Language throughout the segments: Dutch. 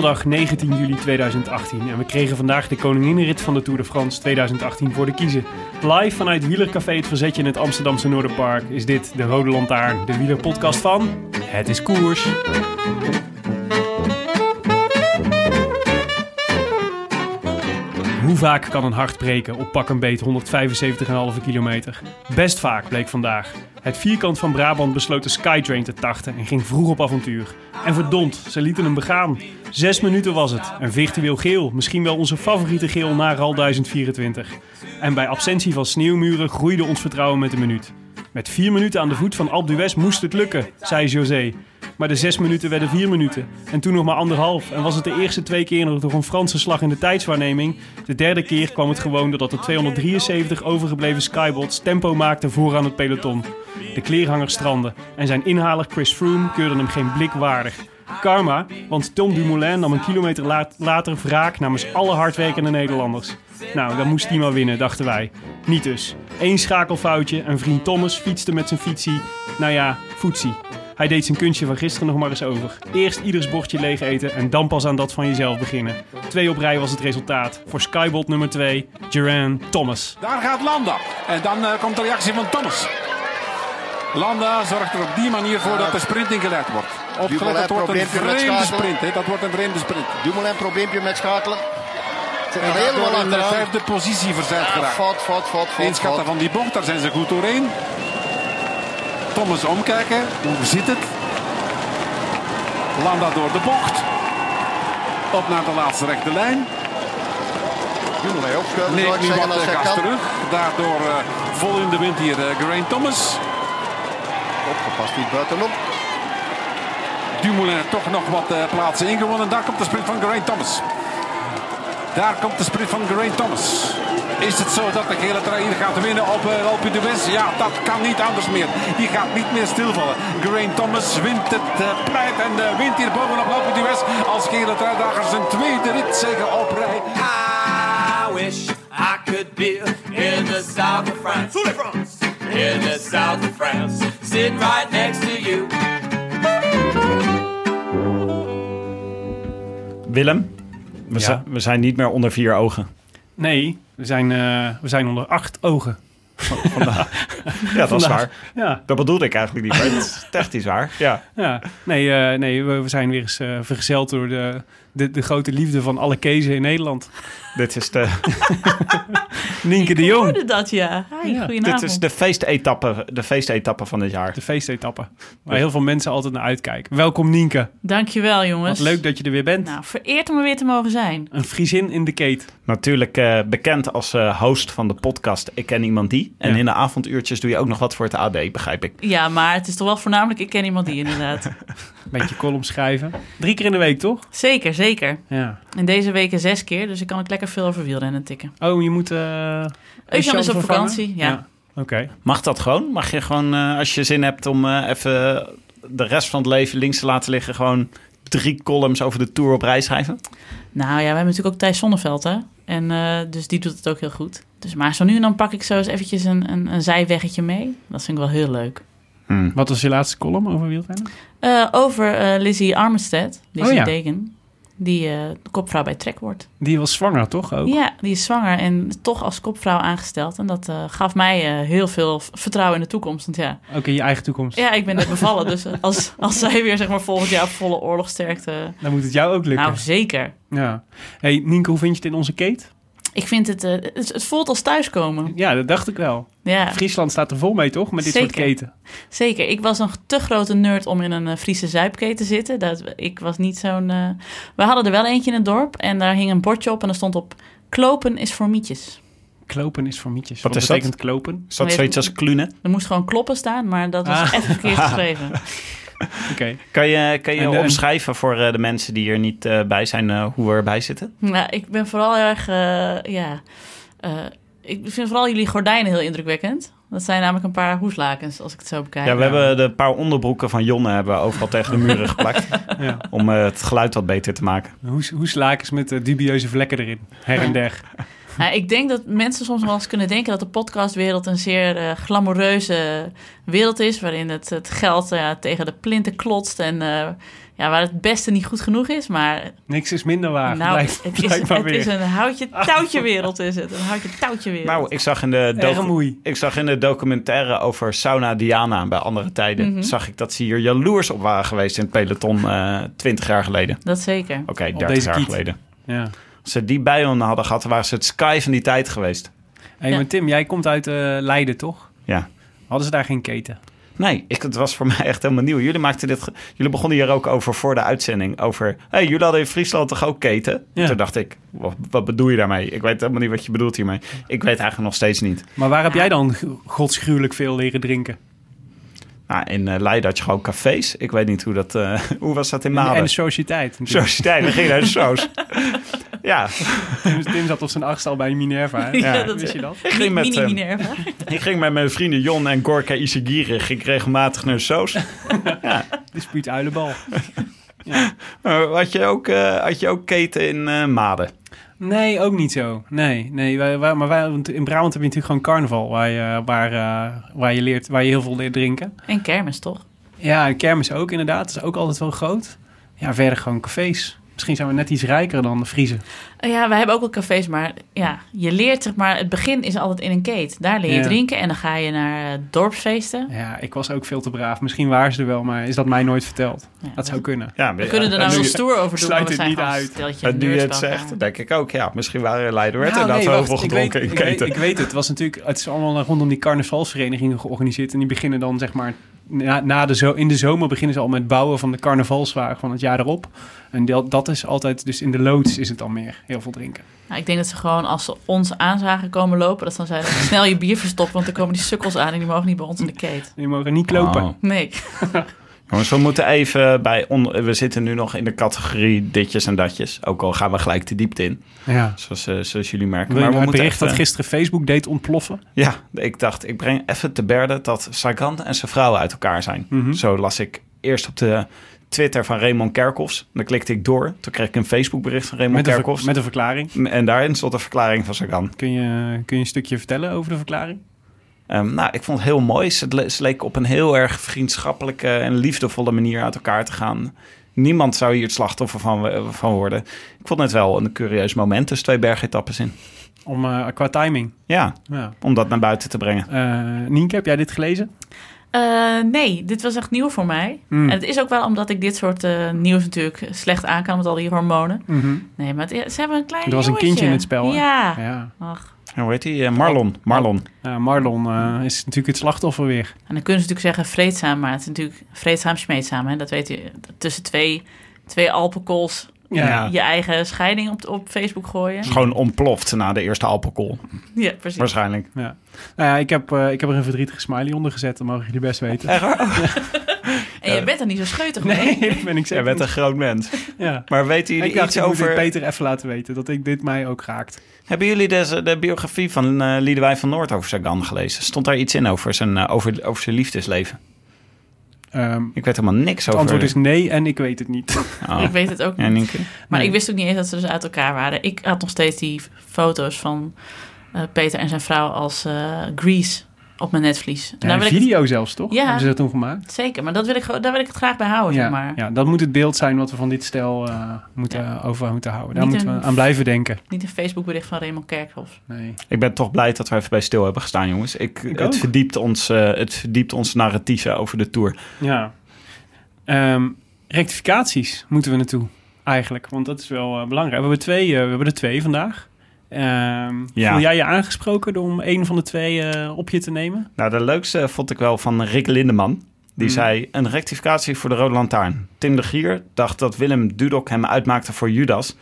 Donderdag 19 juli 2018 en we kregen vandaag de koninginrit van de Tour de France 2018 voor de kiezen. Live vanuit Wielercafé Het Verzetje in het Amsterdamse Noorderpark is dit de Rode Lantaarn, de wielerpodcast van Het is Koers. Hoe vaak kan een hart breken op pak een beet 175,5 kilometer? Best vaak, bleek vandaag. Het vierkant van Brabant besloot de Skytrain te tachten en ging vroeg op avontuur. En verdomd, ze lieten hem begaan. Zes minuten was het. En virtueel geel, misschien wel onze favoriete geel na RAL 1024. En bij absentie van sneeuwmuren groeide ons vertrouwen met een minuut. Met vier minuten aan de voet van Alpe moest het lukken, zei José. Maar de zes minuten werden vier minuten. En toen nog maar anderhalf. En was het de eerste twee keer nog een Franse slag in de tijdswaarneming. De derde keer kwam het gewoon doordat de 273 overgebleven Skybots tempo maakten vooraan het peloton. De kleerhanger strandde. En zijn inhaler Chris Froome keurde hem geen blik waardig. Karma, want Tom Dumoulin nam een kilometer later wraak namens alle hardwerkende Nederlanders. Nou, dan moest hij maar winnen, dachten wij. Niet dus. Eén schakelfoutje en vriend Thomas fietste met zijn fietsie, nou ja, foetsie. Hij deed zijn kunstje van gisteren nog maar eens over. Eerst ieders bordje leeg eten en dan pas aan dat van jezelf beginnen. Twee op rij was het resultaat. Voor Skybot nummer 2, Geran Thomas. Daar gaat Landa. En dan eh, komt de reactie van Thomas. Landa zorgt er op die manier voor dat de sprint ingeleid wordt. Opgelet, dat wordt een vreemde sprint. Hè. Dat wordt een vreemde sprint. Dumoulin probleempje met schakelen. Zit En helemaal daardoor in de vijfde positie verzeild Ja, geraakt. fout, fout, fout, fout, Inschatten van die bocht, daar zijn ze goed doorheen. Thomas omkijken. Hoe zit het? Landa door de bocht. Op naar de laatste rechte lijn. Dumoulin opschuiven, ik nu zeggen, wat als hij gas kan. terug. Daardoor eh, vol in de wind hier eh, Geraint Thomas. Opgepast niet buitenop. Dumoulin toch nog wat eh, plaatsen ingewonnen. Daar komt de sprint van Geraint Thomas. Daar komt de sprint van Geraint Thomas. Is het zo dat de gele trui hier gaat winnen op uh, Alpe d'Huez? Ja, dat kan niet anders meer. Die gaat niet meer stilvallen. Geraint Thomas wint het eh, pleit en eh, wint hier bovenop Alpe d'Huez als gele truidager zijn tweede rit zeggen op rij. I wish I could be in the south of France. In the south of France. Sitting right next to you. Willem, we, Ja? zi- we zijn niet meer onder vier ogen. Nee, we zijn, eh, we zijn onder acht ogen. Ja, dat is Vandaag. waar. Ja, Dat bedoelde ik eigenlijk niet, maar het is technisch waar. Ja. ja. Nee, eh, nee we, we zijn weer eens eh, vergezeld door de, de, de grote liefde van alle kezen in Nederland. Dit is de, Nienke de Ik Jong. hoorde dat, ja. Hi, Ja, dit is de feestetappe, de feestetappe van dit jaar. De feestetappe. Waar heel veel mensen altijd naar uitkijken. Welkom Nienke. Dankjewel, jongens. Wat leuk dat je er weer bent. Nou, vereerd om er weer te mogen zijn. Een Friesin in de keet. Natuurlijk eh, bekend als eh, host van de podcast Ik Ken Iemand Die. En Ja. in de avonduurtjes doe je ook nog wat voor het AD, begrijp ik. Ja, maar het is toch wel voornamelijk, ik ken iemand die inderdaad. Beetje column schrijven. Drie keer in de week, toch? zeker, zeker. Ja. En deze weken zes keer, dus ik kan ook lekker veel over wielrennen tikken. Oh, je moet... eh Eusjan is op vervangen? vakantie, ja. Oké. Mag dat gewoon? Mag je gewoon, eh, als je zin hebt om eh, even de rest van het leven links te laten liggen... gewoon drie columns over de Tour op rij schrijven? Nou ja, we hebben natuurlijk ook Thijs Zonneveld, hè. En eh, dus die doet het ook heel goed. Dus maar zo nu en dan pak ik zo eens eventjes een, een, een zijweggetje mee. Dat vind ik wel heel leuk. Wat was je laatste column over wielrennen? Eh, over eh, Lizzie Armistead, Lizzie Oh ja. Degen. Die eh, kopvrouw bij Trek wordt. Die was zwanger, toch? Ook? Ja, die is zwanger en toch als kopvrouw aangesteld. En dat eh, gaf mij eh, heel veel vertrouwen in de toekomst. Want ja, Ook in je eigen toekomst. ja ik ben net bevallen. dus als, als zij weer zeg maar, volgend jaar op volle oorlogsterkte... Dan moet het jou ook lukken. Nou, zeker. Ja. Hey, Nienke, hoe vind je het in onze Kate? Ik vind het, eh, het... Het voelt als thuiskomen. Ja, dat dacht ik wel. Ja, Friesland staat er vol mee, toch? Met dit soort Zeker. keten. zeker. Ik was nog te grote nerd om in een eh, Friese zuipketen te zitten. Dat, ik was niet zo'n... eh, We hadden er wel eentje in het dorp en daar hing een bordje op en er stond op... Klopen is voor mietjes. Klopen is voor mietjes. Wat Wat, is dat? betekent klopen? Is dat Weet- zoiets als klunen? Er moest gewoon kloppen staan, maar dat was Ah. even verkeerd geschreven. Oké. Kan je, kan je En, eh, omschrijven voor eh, de mensen die er niet eh, bij zijn eh, hoe we erbij zitten? Nou, ik ben vooral erg, ja... eh, ik vind vooral jullie gordijnen heel indrukwekkend. Dat zijn namelijk een paar hoeslakens, als ik het zo bekijk. Ja, we hebben de paar onderbroeken van Jonne hebben we overal tegen de muren geplakt. Ja. Om eh, het geluid wat beter te maken. Hoe, hoe slakens met dubieuze vlekken erin. Her en der. Nou, ik denk dat mensen soms wel eens kunnen denken dat de podcastwereld een zeer eh, glamoureuze wereld is. Waarin het, het geld eh, tegen de plinten klotst en eh, ja, waar het beste niet goed genoeg is. Maar Niks is minder waar. nou, het, is, het weer. is een houtje touwtje wereld is het. Een houtje touwtje wereld. Nou, ik zag in de, docu- ik zag in de documentaire over Sauna Diana bij andere tijden... Mhm. zag ik dat ze hier jaloers op waren geweest in het peloton eh 20 jaar geleden. Dat zeker. Oké, Op 30 deze jaar kiet. geleden. Ja. Als ze die bij hun hadden gehad, waren ze het sky van die tijd geweest. Hey, Ja. maar Tim, jij komt uit eh, Leiden, toch? Ja. Hadden ze daar geen keten? Nee, ik, het was voor mij echt helemaal nieuw. Jullie, maakten dit, jullie begonnen hier ook over voor de uitzending. Over, hey, jullie hadden in Friesland toch ook keten? Ja. Toen dacht ik, wat, wat bedoel je daarmee? Ik weet helemaal niet wat je bedoelt hiermee. Ik weet eigenlijk nog steeds niet. Maar waar heb jij dan godsgruwelijk veel leren drinken? Nou, in eh, Leiden had je gewoon cafés. Ik weet niet hoe dat... eh, hoe was dat in En, en Maden? de sociëteit. natuurlijk. Sociëteit, we gingen naar de soos. Ja, Tim, Tim zat op zijn achtste al bij Minerva. hè? Ja, Ja. dat Wist je dat? ik ging met... Mini eh, Minerva. ik ging met mijn vrienden Jon en Gorka Isagiri ging ik regelmatig naar de soos. Dispuut uilenbal. Maar had je ook, eh, had je ook keten in eh, Maden? Nee, ook niet zo. Nee, nee wij, wij- maar wij, in Brabant heb je natuurlijk gewoon carnaval, waar je, waar, waar je, leert, waar je heel veel leert drinken. En kermis, toch? Ja, en kermis ook inderdaad. Dat is ook altijd wel groot. Ja, verder gewoon cafés. Misschien zijn we net iets rijker dan de Friesen. Uh, Ja, wij hebben ook wel cafés, maar ja, je leert zeg maar, het begin is altijd in een keet. Daar leer je Ja. drinken en dan ga je naar eh, dorpsfeesten. Ja, ik was ook veel te braaf. Misschien waren ze er wel, maar is dat mij nooit verteld? Ja, Dat zou kunnen. Ja, we kunnen er nou nu, heel stoer over doen, sluit het niet uit. en nu je het zegt, denk ik ook, ja, misschien waren Leiden werd Nou, inderdaad nee, heel gedronken in ik, weet, keten. ik weet het. Het was natuurlijk, het is allemaal rondom die carnavalsverenigingen georganiseerd. En die beginnen dan zeg maar, na, na de zo, in de zomer beginnen ze al met bouwen van de carnavalswagen van het jaar erop. En dat, dat is altijd, dus in de loods is het dan meer heel veel drinken. Nou, ik denk dat ze gewoon als ze ons aanzagen komen lopen, dat ze dan zeiden snel je bier verstoppen, want er komen die sukkels aan en die mogen niet bij ons in de keet. Die mogen niet lopen. Oh. Nee. Jongens, we moeten even bij... On, we zitten nu nog in de categorie ditjes en datjes. Ook al gaan we gelijk de diepte in, Ja. zoals, eh, zoals jullie merken. Maar we nou moeten bericht even, dat gisteren Facebook deed ontploffen? Ja, ik dacht, ik breng even te berde dat Sagan en zijn vrouw uit elkaar zijn. Mhm. Zo las ik eerst op de Twitter van Raymond Kerkhoffs. Dan klikte ik door. Toen kreeg ik een Facebook bericht van Raymond Met Kerkhoffs. met een verklaring. En daarin stond een verklaring van Sagan. Kun je, kun je een stukje vertellen over de verklaring? Ehm, nou, ik vond het heel mooi. Ze, le- ze leken op een heel erg vriendschappelijke en liefdevolle manier uit elkaar te gaan. Niemand zou hier het slachtoffer van, van worden. Ik vond het wel een curieus moment tussen twee bergetappes in. Om, eh, qua timing. Ja, Ja. om dat naar buiten te brengen. Eh, Nienke, heb jij dit gelezen? Eh, nee, dit was echt nieuw voor mij. Mm. En het is ook wel omdat ik dit soort eh, nieuws natuurlijk slecht aan kan met al die hormonen. Mhm. Nee, maar het- ze hebben een klein Er was een kindje in het spel, hè? Ja. Ja. Ach. En hoe heet die? Eh, Marlon. Marlon. Ja, Marlon eh, is natuurlijk het slachtoffer weer. En dan kunnen ze natuurlijk zeggen vreedzaam, maar het is natuurlijk vreedzaam smeedzaam. Hè? Dat weet je. Tussen twee, twee alcohols Ja. Je eigen scheiding op, op Facebook gooien. Is gewoon ontploft na de eerste alcohol. Ja, precies. Waarschijnlijk. Ja. Nou ja, ik heb, eh, ik heb er een verdrietige smiley onder gezet, dat mogen jullie best weten. En je bent er niet zo scheutig mee. Nee, dat ben ik Jij zeker. bent een groot mens. Ja. Maar weten Ik jullie dacht, iets ik over... Peter even laten weten, dat ik dit mij ook raakt. Hebben jullie deze, de biografie van eh Liedewij van Noord over Sagan gelezen? Stond daar iets in over zijn, eh, over, over zijn liefdesleven? Ehm, Ik weet helemaal niks het over... antwoord is nee en ik weet het niet. Oh. Ik weet het ook niet. Maar Nee. ik wist ook niet eens dat ze dus uit elkaar waren. Ik had nog steeds die foto's van eh, Peter en zijn vrouw als eh, Grease. Op mijn netvlies. En Ja, daar een wil ik het- video zelfs, toch? Ja. Hebben ze dat toen gemaakt? zeker, maar dat wil ik, gewoon- daar wil ik het graag bij houden, Ja, zeg maar. ja, dat moet het beeld zijn wat we van dit stel eh, moeten, over moeten houden. Daar Niet moeten we aan blijven denken. Niet een Facebook-bericht van Raymond Kerkhoff. Nee. Ik ben toch blij dat we even bij stil hebben gestaan, jongens. Ik, Ik het, ook. verdiept ons, eh, het verdiept ons narratieven over de Tour. Ja. Ehm, rectificaties moeten we naartoe, eigenlijk. Want dat is wel eh, belangrijk. We hebben, twee, eh, we hebben er twee vandaag. Ehm Ja. Voel jij je aangesproken om een van de twee eh, op je te nemen? Nou, de leukste vond ik wel van Rick Lindeman. Die Mhm. zei, een rectificatie voor de Rode Lantaarn. Tim de Gier dacht dat Willem Dudok hem uitmaakte voor Judas.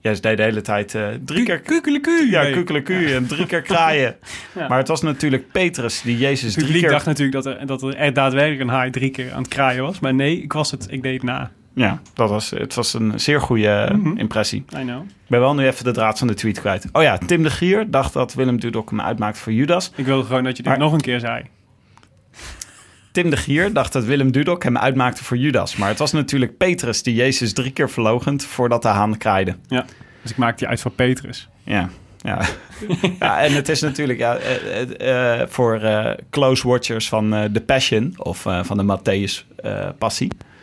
Jij deed de hele tijd eh, drie keer... Kukeleku. Ja, kukeleku en drie keer kraaien. Ja. Maar het was natuurlijk Petrus die Jezus Het drie publiek keer... dacht natuurlijk dat er, dat er daadwerkelijk een haai drie keer aan het kraaien was. Maar nee, ik was het. Ik deed het na. Ja, dat was, het was een zeer goede eh, Mhm. impressie. I know. Ik ben wel nu even de draad van de tweet kwijt. Oh ja, Tim de Gier dacht dat Willem Dudok hem uitmaakte voor Judas. Ik wil gewoon dat je dit Maar- nog een keer zei. Tim de Gier dacht dat Willem Dudok hem uitmaakte voor Judas. Maar het was natuurlijk Petrus die Jezus drie keer verlogend voordat de haan kraaide. Dus ik maak die uit voor Petrus. Ja, ja. ja en het is natuurlijk ja, eh, eh, voor close watchers van The Passion of van de Matthäus eh,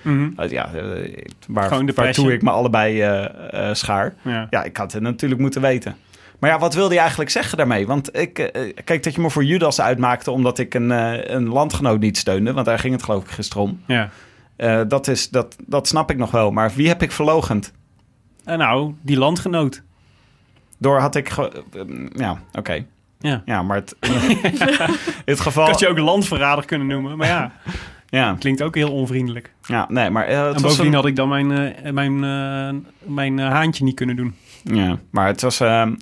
Uh, ja, eh, waar, waartoe ik me allebei eh, schaar. Ja. Ja, ik had het natuurlijk moeten weten. Maar ja, wat wilde hij eigenlijk zeggen daarmee? Want ik, kijk, dat je me voor Judas uitmaakte omdat ik een, een landgenoot niet steunde. Want daar ging het geloof ik gisteren om. ja. Dat, is, dat, dat snap ik nog wel. Maar wie heb ik verlogend? En nou, die landgenoot. Door had ik... ja, oké. Ja. Ja, maar het, in het geval... Had je ook landverrader kunnen noemen. Maar ja, Ja, klinkt ook heel onvriendelijk. ja, nee, maar het en bovendien een, had ik dan mijn, eh, mijn, eh, mijn haantje niet kunnen doen. ja, maar het was,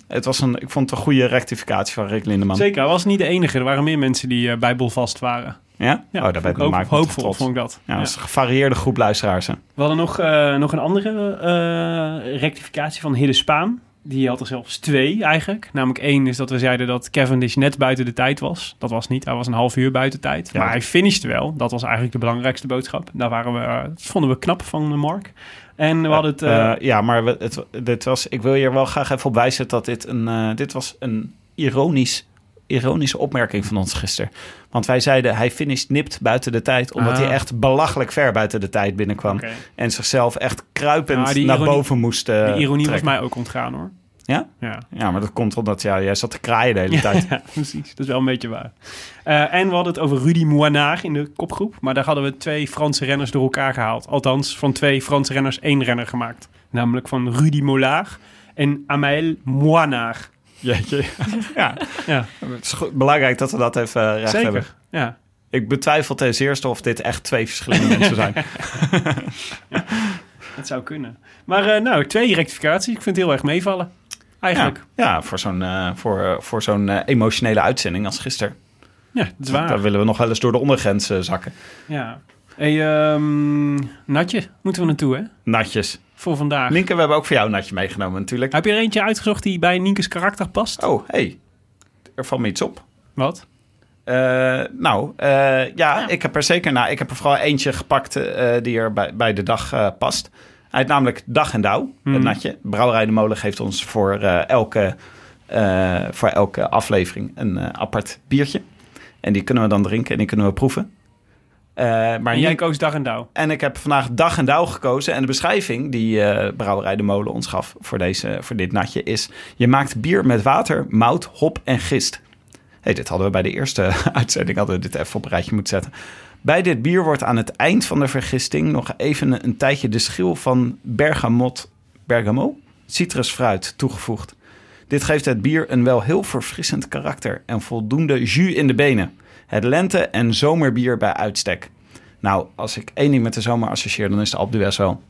het was een, ik vond het een goede rectificatie van Rick Lindeman. Zeker, hij was niet de enige. Er waren meer mensen die bijbelvast waren. Ja? Ja, oh, daar ben ik hoop, normaal hoopvol, trots. vond ik dat. Ja, dat is een gevarieerde groep luisteraars. hè. We hadden nog, nog een andere rectificatie van Hidde Spaan. Die had er zelfs twee eigenlijk. Namelijk één is dat we zeiden dat Cavendish net buiten de tijd was. Dat was niet, hij was een half uur buiten tijd. Ja. Maar hij finishte wel. Dat was eigenlijk de belangrijkste boodschap. Daar waren we, eh, dat vonden we knap van eh, Mark. En we hadden het... eh, Eh, ja, maar we- het, dit was, ik wil je er wel graag even op wijzen dat dit een, eh, dit was een ironisch, ironische opmerking van ons gisteren. Want wij zeiden hij finisht nipt buiten de tijd, omdat Ah. hij echt belachelijk ver buiten de tijd binnenkwam. En zichzelf echt kruipend naar ironie- boven moest eh, Die ironie was mij ook ontgaan hoor. Ja? Ja. Ja, maar dat komt omdat ja, jij zat te kraaien de hele tijd. Ja, precies. Dat is wel een beetje waar. Eh, en we hadden het over Rudy Moinard in de kopgroep. Maar daar hadden we twee Franse renners door elkaar gehaald. Althans, van twee Franse renners één renner gemaakt. Namelijk van Rudy Mollard en Amael Moinard. Jeetje. ja, Ja, het is goed- belangrijk dat we dat even eh, recht hebben. zeker. Ja. Ik betwijfel ten zeerste of dit echt twee verschillende mensen zijn. Het zou kunnen. Maar eh, nou, twee rectificaties. Ik vind het heel erg meevallen. Eigenlijk. Ja, ja voor zo'n eh, voor, voor zo'n emotionele uitzending als gisteren. Ja, dat is waar. Daar willen we nog wel eens door de ondergrens zakken. Ja. Hey, ehm, Natje, moeten we naartoe hè? Natjes. Voor vandaag. Nienke, we hebben ook voor jou een natje meegenomen natuurlijk. Heb je er eentje uitgezocht die bij Nienke's karakter past? Oh, hey. Er valt me iets op. Wat? Eh, nou, eh, ja, ik heb er zeker... Nou, ik heb er vooral eentje gepakt eh, die er bij, bij de dag eh, past. Hij heet namelijk Dag en Douw, het natje. Brouwerij de Molen geeft ons voor, eh, elke, eh, voor elke aflevering een eh, apart biertje. En die kunnen we dan drinken en die kunnen we proeven. Eh, maar En jij koos dag en dauw. En ik heb vandaag dag en dauw gekozen. En de beschrijving die eh, Brouwerij de Molen ons gaf voor, deze, voor dit natje is... Je maakt bier met water, mout, hop en gist. Hey, dit hadden we bij de eerste uitzending hadden we dit even op een rijtje moeten zetten. Bij dit bier wordt aan het eind van de vergisting nog even een, een tijdje de schil van bergamot, bergamo, citrusfruit toegevoegd. Dit geeft het bier een wel heel verfrissend karakter en voldoende jus in de benen. Het lente- en zomerbier bij uitstek. Nou, als ik één ding met de zomer associeer, dan is de Alpe d'Huez wel.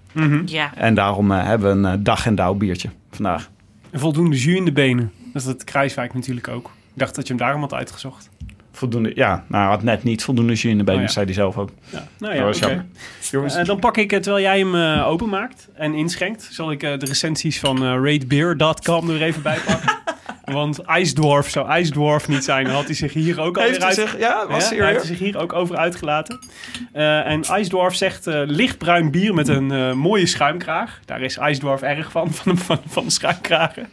Ja. En daarom eh, hebben we een eh, dag en dauw biertje vandaag. Een voldoende jus in de benen. Dat is het Kruiswijk natuurlijk ook. Ik dacht dat je hem daarom had uitgezocht. Voldoende, ja, nou had net niet voldoende jus in de benen, Oh ja. zei hij zelf ook. Ja. Nou ja, oké. jammer. Jongens, Eh, dan pak ik, het terwijl jij hem openmaakt en inschenkt, zal ik de recensies van ratebeer.com er even bij pakken. Want IJsdwarf zou IJsdwarf niet zijn. Dan had hij zich hier ook al Heeft weer hij uit... zich, ja, was Ja, hij heeft zich hier ook over uitgelaten. Eh, en IJsdwarf zegt eh, lichtbruin bier met een eh, mooie schuimkraag. Daar is IJsdwarf erg van, van, van, van de schuimkragen.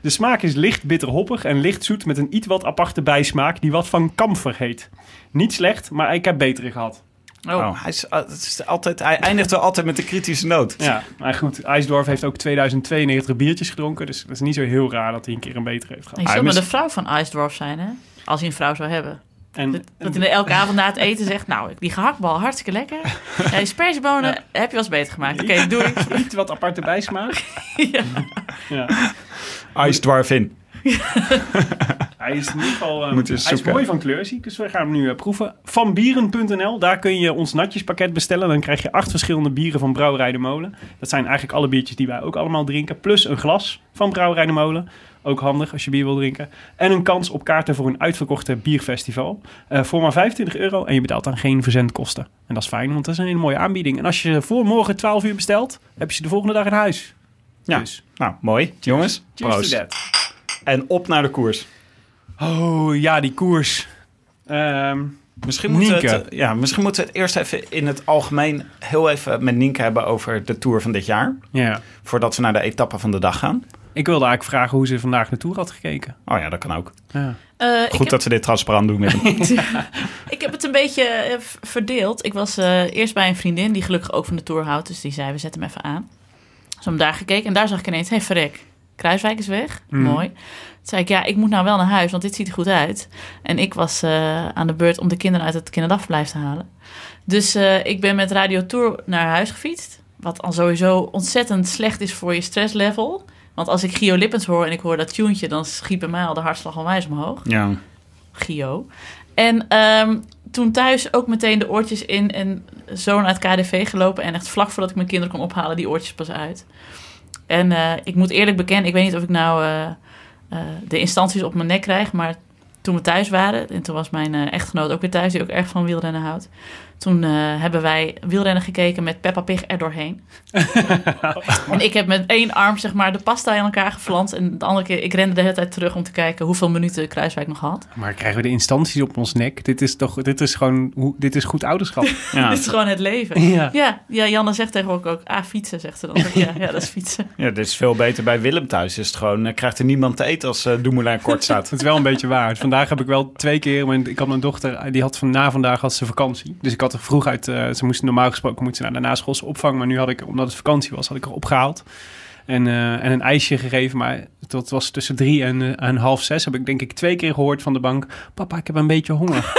De smaak is licht bitter hoppig en licht zoet met een iets wat aparte bijsmaak die wat van kamfer heet. Niet slecht, maar ik heb betere gehad. Oh. Oh, hij, is, uh, het is altijd, hij eindigt wel altijd met de kritische noot. Ja, maar goed, IJsdwarf heeft ook 2092 biertjes gedronken. Dus dat is niet zo heel raar dat hij een keer een betere heeft gehad. Je Hij zou maar de vrouw van Ice Dwarf zijn, hè? Als hij een vrouw zou hebben. En, Dat, dat hij elke avond na het eten zegt... Nou, die gehaktbal, hartstikke lekker. Ja, die sperziebonen heb je wel eens beter gemaakt. Oké, doei. iets wat aparte bijsmaak. Ja. Ja. Ice Dwarf in. Hij is in ieder geval eh, hij is mooi van kleur, zie ik. Dus we gaan hem nu eh, proeven. Vanbieren.nl, daar kun je ons natjespakket bestellen. Dan krijg je acht verschillende bieren van Brouwerij de Molen. Dat zijn eigenlijk alle biertjes die wij ook allemaal drinken. Plus een glas van Brouwerij de Molen. Ook handig als je bier wil drinken. En een kans op kaarten voor een uitverkochte bierfestival. Eh, voor maar 25 euro. En je betaalt dan geen verzendkosten. En dat is fijn, want dat is een hele mooie aanbieding. En als je voor morgen 12 uur bestelt, heb je ze de volgende dag in huis. Ja. Dus, Nou, mooi. Jongens, cheers proost. En op naar de koers. Oh ja, die koers. Ehm, Misschien moeten, we Nienke. het, ja, misschien moeten we het eerst even in het algemeen heel even met Nienke hebben over de Tour van dit jaar. ja. Voordat we naar de etappe van de dag gaan. Ik wilde eigenlijk vragen hoe ze vandaag naartoe had gekeken. Oh ja, dat kan ook. Ja. Eh, Goed heb- dat we dit transparant doen met hem. Ik heb het een beetje eh, verdeeld. Ik was eh, eerst bij een vriendin die gelukkig ook van de tour houdt. Dus die zei, we zetten hem even aan. Dus hem daar gekeken en daar zag ik ineens, hé hey, verrek, Kruiswijk is weg. Mhm. Mooi. Toen zei ik, ja, ik moet nou wel naar huis, want dit ziet er goed uit. En ik was eh, aan de beurt om de kinderen uit het kinderdagverblijf te halen. Dus eh, ik ben met Radio Tour naar huis gefietst. Wat al sowieso ontzettend slecht is voor je stresslevel. Want als ik Gio Lippens hoor en ik hoor dat tuentje... dan schiet bij mij al de hartslag onwijs omhoog. Ja. Gio. En ehm, toen thuis ook meteen de oortjes in en zo naar het KDV gelopen. En echt vlak voordat ik mijn kinderen kon ophalen, die oortjes pas uit. En eh, ik moet eerlijk bekennen, ik weet niet of ik nou eh, eh, de instanties op mijn nek krijg. Maar toen we thuis waren, en toen was mijn echtgenoot ook weer thuis, die ook erg van wielrennen houdt. Toen eh, hebben wij wielrennen gekeken met Peppa Pig er doorheen. en ik heb met één arm zeg maar de pasta in elkaar geflanst. En de andere keer, ik rende de hele tijd terug om te kijken hoeveel minuten Kruiswijk nog had. Maar krijgen we de instanties op ons nek? Dit is toch, dit is gewoon, hoe- dit is goed ouderschap. Ja. Dit is gewoon het leven. ja. Ja, ja Janne zegt tegenwoordig ook, ah, fietsen, zegt ze dan. Ja, ja, dat is fietsen. ja, dit is veel beter bij Willem thuis. Is het gewoon, eh, krijgt er niemand te eten als uh, Dumoulin kort staat. Het is wel een beetje waar. Vandaag heb ik wel twee keer, mijn, ik had mijn dochter, die had van na vandaag had ze vakantie. Dus ik had er vroeg uit, eh, ze moesten normaal gesproken moeten naar de naschoolse opvang. Maar nu had ik, omdat het vakantie was, had ik er opgehaald. En, eh, en een ijsje gegeven, maar dat was tussen drie en, eh, en half zes. Heb ik denk ik twee keer gehoord van de bank. Papa, ik heb een beetje honger.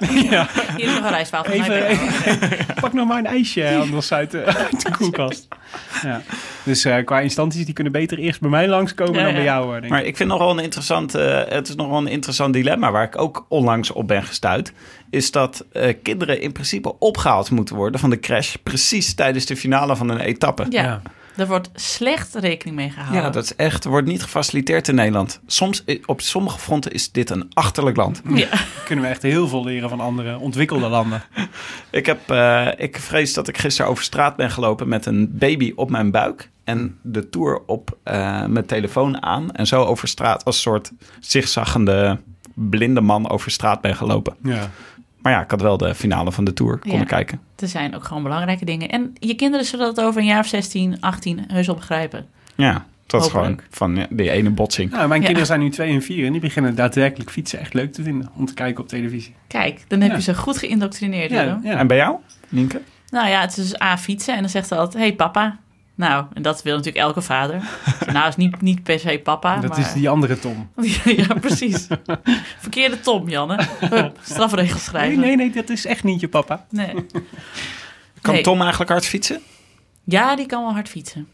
ja, Hier is nog een van even, pak nog maar een ijsje anders uit de, uit de koelkast. Ja. Dus eh, qua instanties, die kunnen beter eerst bij mij langskomen Ja, dan ja. bij jou. Denk ik. Maar ik vind nog wel een interessant, eh, het is nog wel een interessant dilemma waar ik ook onlangs op ben gestuurd. Is dat eh, kinderen in principe opgehaald moeten worden van de crash precies tijdens de finale van een etappe. Ja, Ja. er wordt slecht rekening mee gehouden. Ja, dat is echt, wordt niet gefaciliteerd in Nederland. Soms, eh, op sommige fronten is dit een achterlijk land. Ja. kunnen we echt heel veel leren van andere ontwikkelde landen. Ik, heb, eh, ik vrees dat ik gisteren over straat ben gelopen met een baby op mijn buik. En de tour op eh, mijn telefoon aan. En zo over straat als een soort zigzaggende blinde man over straat ben gelopen. Ja. Maar ja, ik had wel de finale van de tour konden Ja. kijken. Er zijn ook gewoon belangrijke dingen. En je kinderen zullen dat over een jaar of 16, 18 heus wel begrijpen. Ja, dat is gewoon van ja, die ene botsing. Nou, mijn Ja. kinderen zijn nu twee en vier en die beginnen daadwerkelijk fietsen echt leuk te vinden om te kijken op televisie. Kijk, dan heb Ja. je ze goed geïndoctrineerd. Ja. En bij jou, Nienke? Nou ja, het is dus A, fietsen. En dan zegt ze altijd, hey papa. Nou, en dat wil natuurlijk elke vader. Nou, is niet, niet per se papa, dat maar... is die andere Tom. ja, precies. Verkeerde Tom, Janne. Hup, strafregels Nee, schrijven. nee, nee, dat is echt niet je papa. Nee. Kan Nee. Tom eigenlijk hard fietsen? Ja, die kan wel hard fietsen.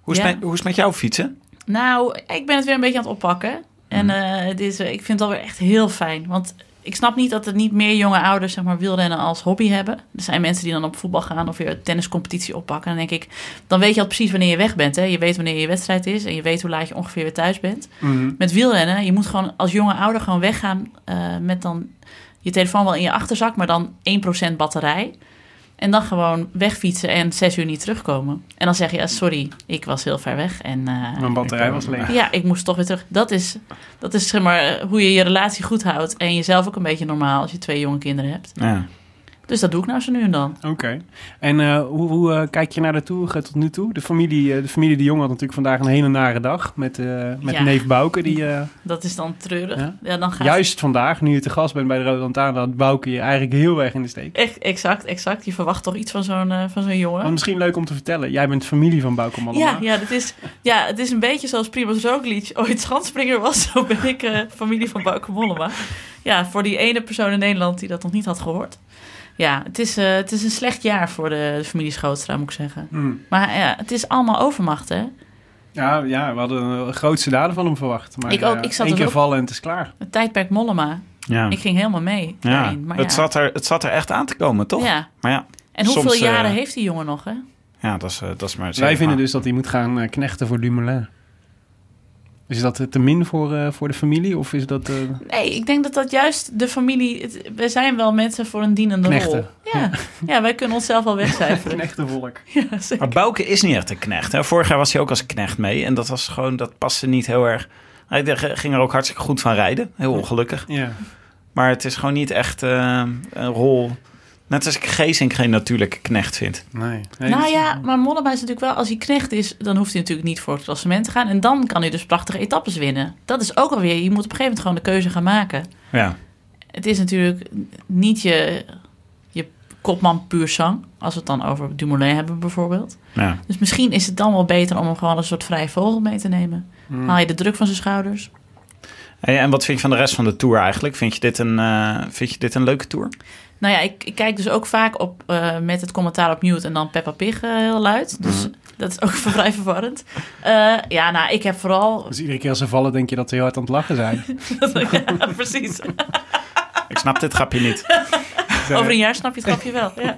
Hoe is, Ja. met, hoe is het met jou fietsen? Nou, ik ben het weer een beetje aan het oppakken. En eh, het is, eh, ik vind het alweer echt heel fijn. Want ik snap niet dat er niet meer jonge ouders zeg maar, wielrennen als hobby hebben. Er zijn mensen die dan op voetbal gaan of weer tenniscompetitie oppakken. Dan denk ik, dan weet je al precies wanneer je weg bent. Hè? Je weet wanneer je wedstrijd is en je weet hoe laat je ongeveer weer thuis bent. Mhm. Met wielrennen, je moet gewoon als jonge ouder gewoon weggaan eh, met dan je telefoon wel in je achterzak, maar dan 1% batterij. En dan gewoon wegfietsen en zes uur niet terugkomen. En dan zeg je, ja, sorry, ik was heel ver weg. En eh, Mijn batterij was leeg. ja, ik moest toch weer terug. Dat is, dat is zeg maar, eh, hoe je je relatie goed houdt. En jezelf ook een beetje normaal als je twee jonge kinderen hebt. Ja. Dus dat doe ik nou zo nu en dan. Oké. En eh, hoe, hoe eh, kijk je naar de Tour eh, tot nu toe? De familie, de familie de Jong had natuurlijk vandaag een hele nare dag met, met Ja. neef Bouke. Die, Dat is dan treurig. Ja. Ja, dan gaat juist vandaag, nu je te gast bent bij de Rode Lantaarn, had Bouke je eigenlijk heel erg in de steek. Echt, exact, exact. Je verwacht toch iets van zo'n van zo'n jongen. Maar misschien leuk om te vertellen. Jij bent familie van Bouke Mollema. Ja, ja, dat is, ja, het is een beetje zoals Primoz Roglic ooit schanspringer was. Zo ben ik familie van Bauke Mollema. Ja, voor die ene persoon in Nederland die dat nog niet had gehoord. Ja, het is, eh, het is een slecht jaar voor de, de familie Schootstra, moet ik zeggen. Hmm. Maar ja, het is allemaal overmacht, hè? Ja, ja, we hadden de grootste daden van hem verwacht. Maar Ik ook, eh, ik zat één er keer ook- vallen en het is klaar. Het tijdperk Mollema. Ja. Ik ging helemaal mee Ja. daarin. Maar Het, ja. zat er, het zat er echt aan te komen, toch? ja. Maar ja, En hoeveel Soms, eh, jaren heeft die jongen nog, hè? ja dat, is, eh, dat is maar Wij vinden dus dat hij moet gaan knechten voor Dumoulin. Is dat te min voor, eh, voor de familie? Of is dat... eh, Nee, ik denk dat dat juist de familie... Het, wij zijn wel mensen voor een dienende Knechten. rol. Ja. ja, wij kunnen onszelf wel wegcijferen. knechtenvolk? ja. Maar Bouke is niet echt een knecht. Hè? Vorig jaar was hij ook als knecht mee. En dat was gewoon, dat paste niet heel erg. Hij ging er ook hartstikke goed van rijden. Heel ongelukkig. Ja. Maar het is gewoon niet echt eh, een rol. Net als ik Geesink geen natuurlijke knecht vind. Nee. nee Nou ja, maar Mollema is natuurlijk wel, als hij knecht is, dan hoeft hij natuurlijk niet voor het klassement te gaan. En dan kan hij dus prachtige etappes winnen. Dat is ook alweer, je moet op een gegeven moment gewoon de keuze gaan maken. Ja, Het is natuurlijk niet je, je kopman puur zang, als we het dan over Dumoulin hebben bijvoorbeeld. ja. Dus misschien is het dan wel beter om hem gewoon een soort vrije vogel mee te nemen. Hmm. Haal je de druk van zijn schouders. Hey, en wat vind je van de rest van de Tour eigenlijk? Vind je dit een, eh, vind je dit een leuke Tour? Nou ja, ik, ik kijk dus ook vaak op, eh, met het commentaar op mute en dan Peppa Pig eh, heel luid. Dus dat is ook vrij verwarrend. Eh, ja, nou, ik heb vooral... Dus iedere keer als ze vallen, denk je dat ze heel hard aan het lachen zijn. ja, precies. Ik snap dit grapje niet. Over een jaar snap je het grapje wel. Ja.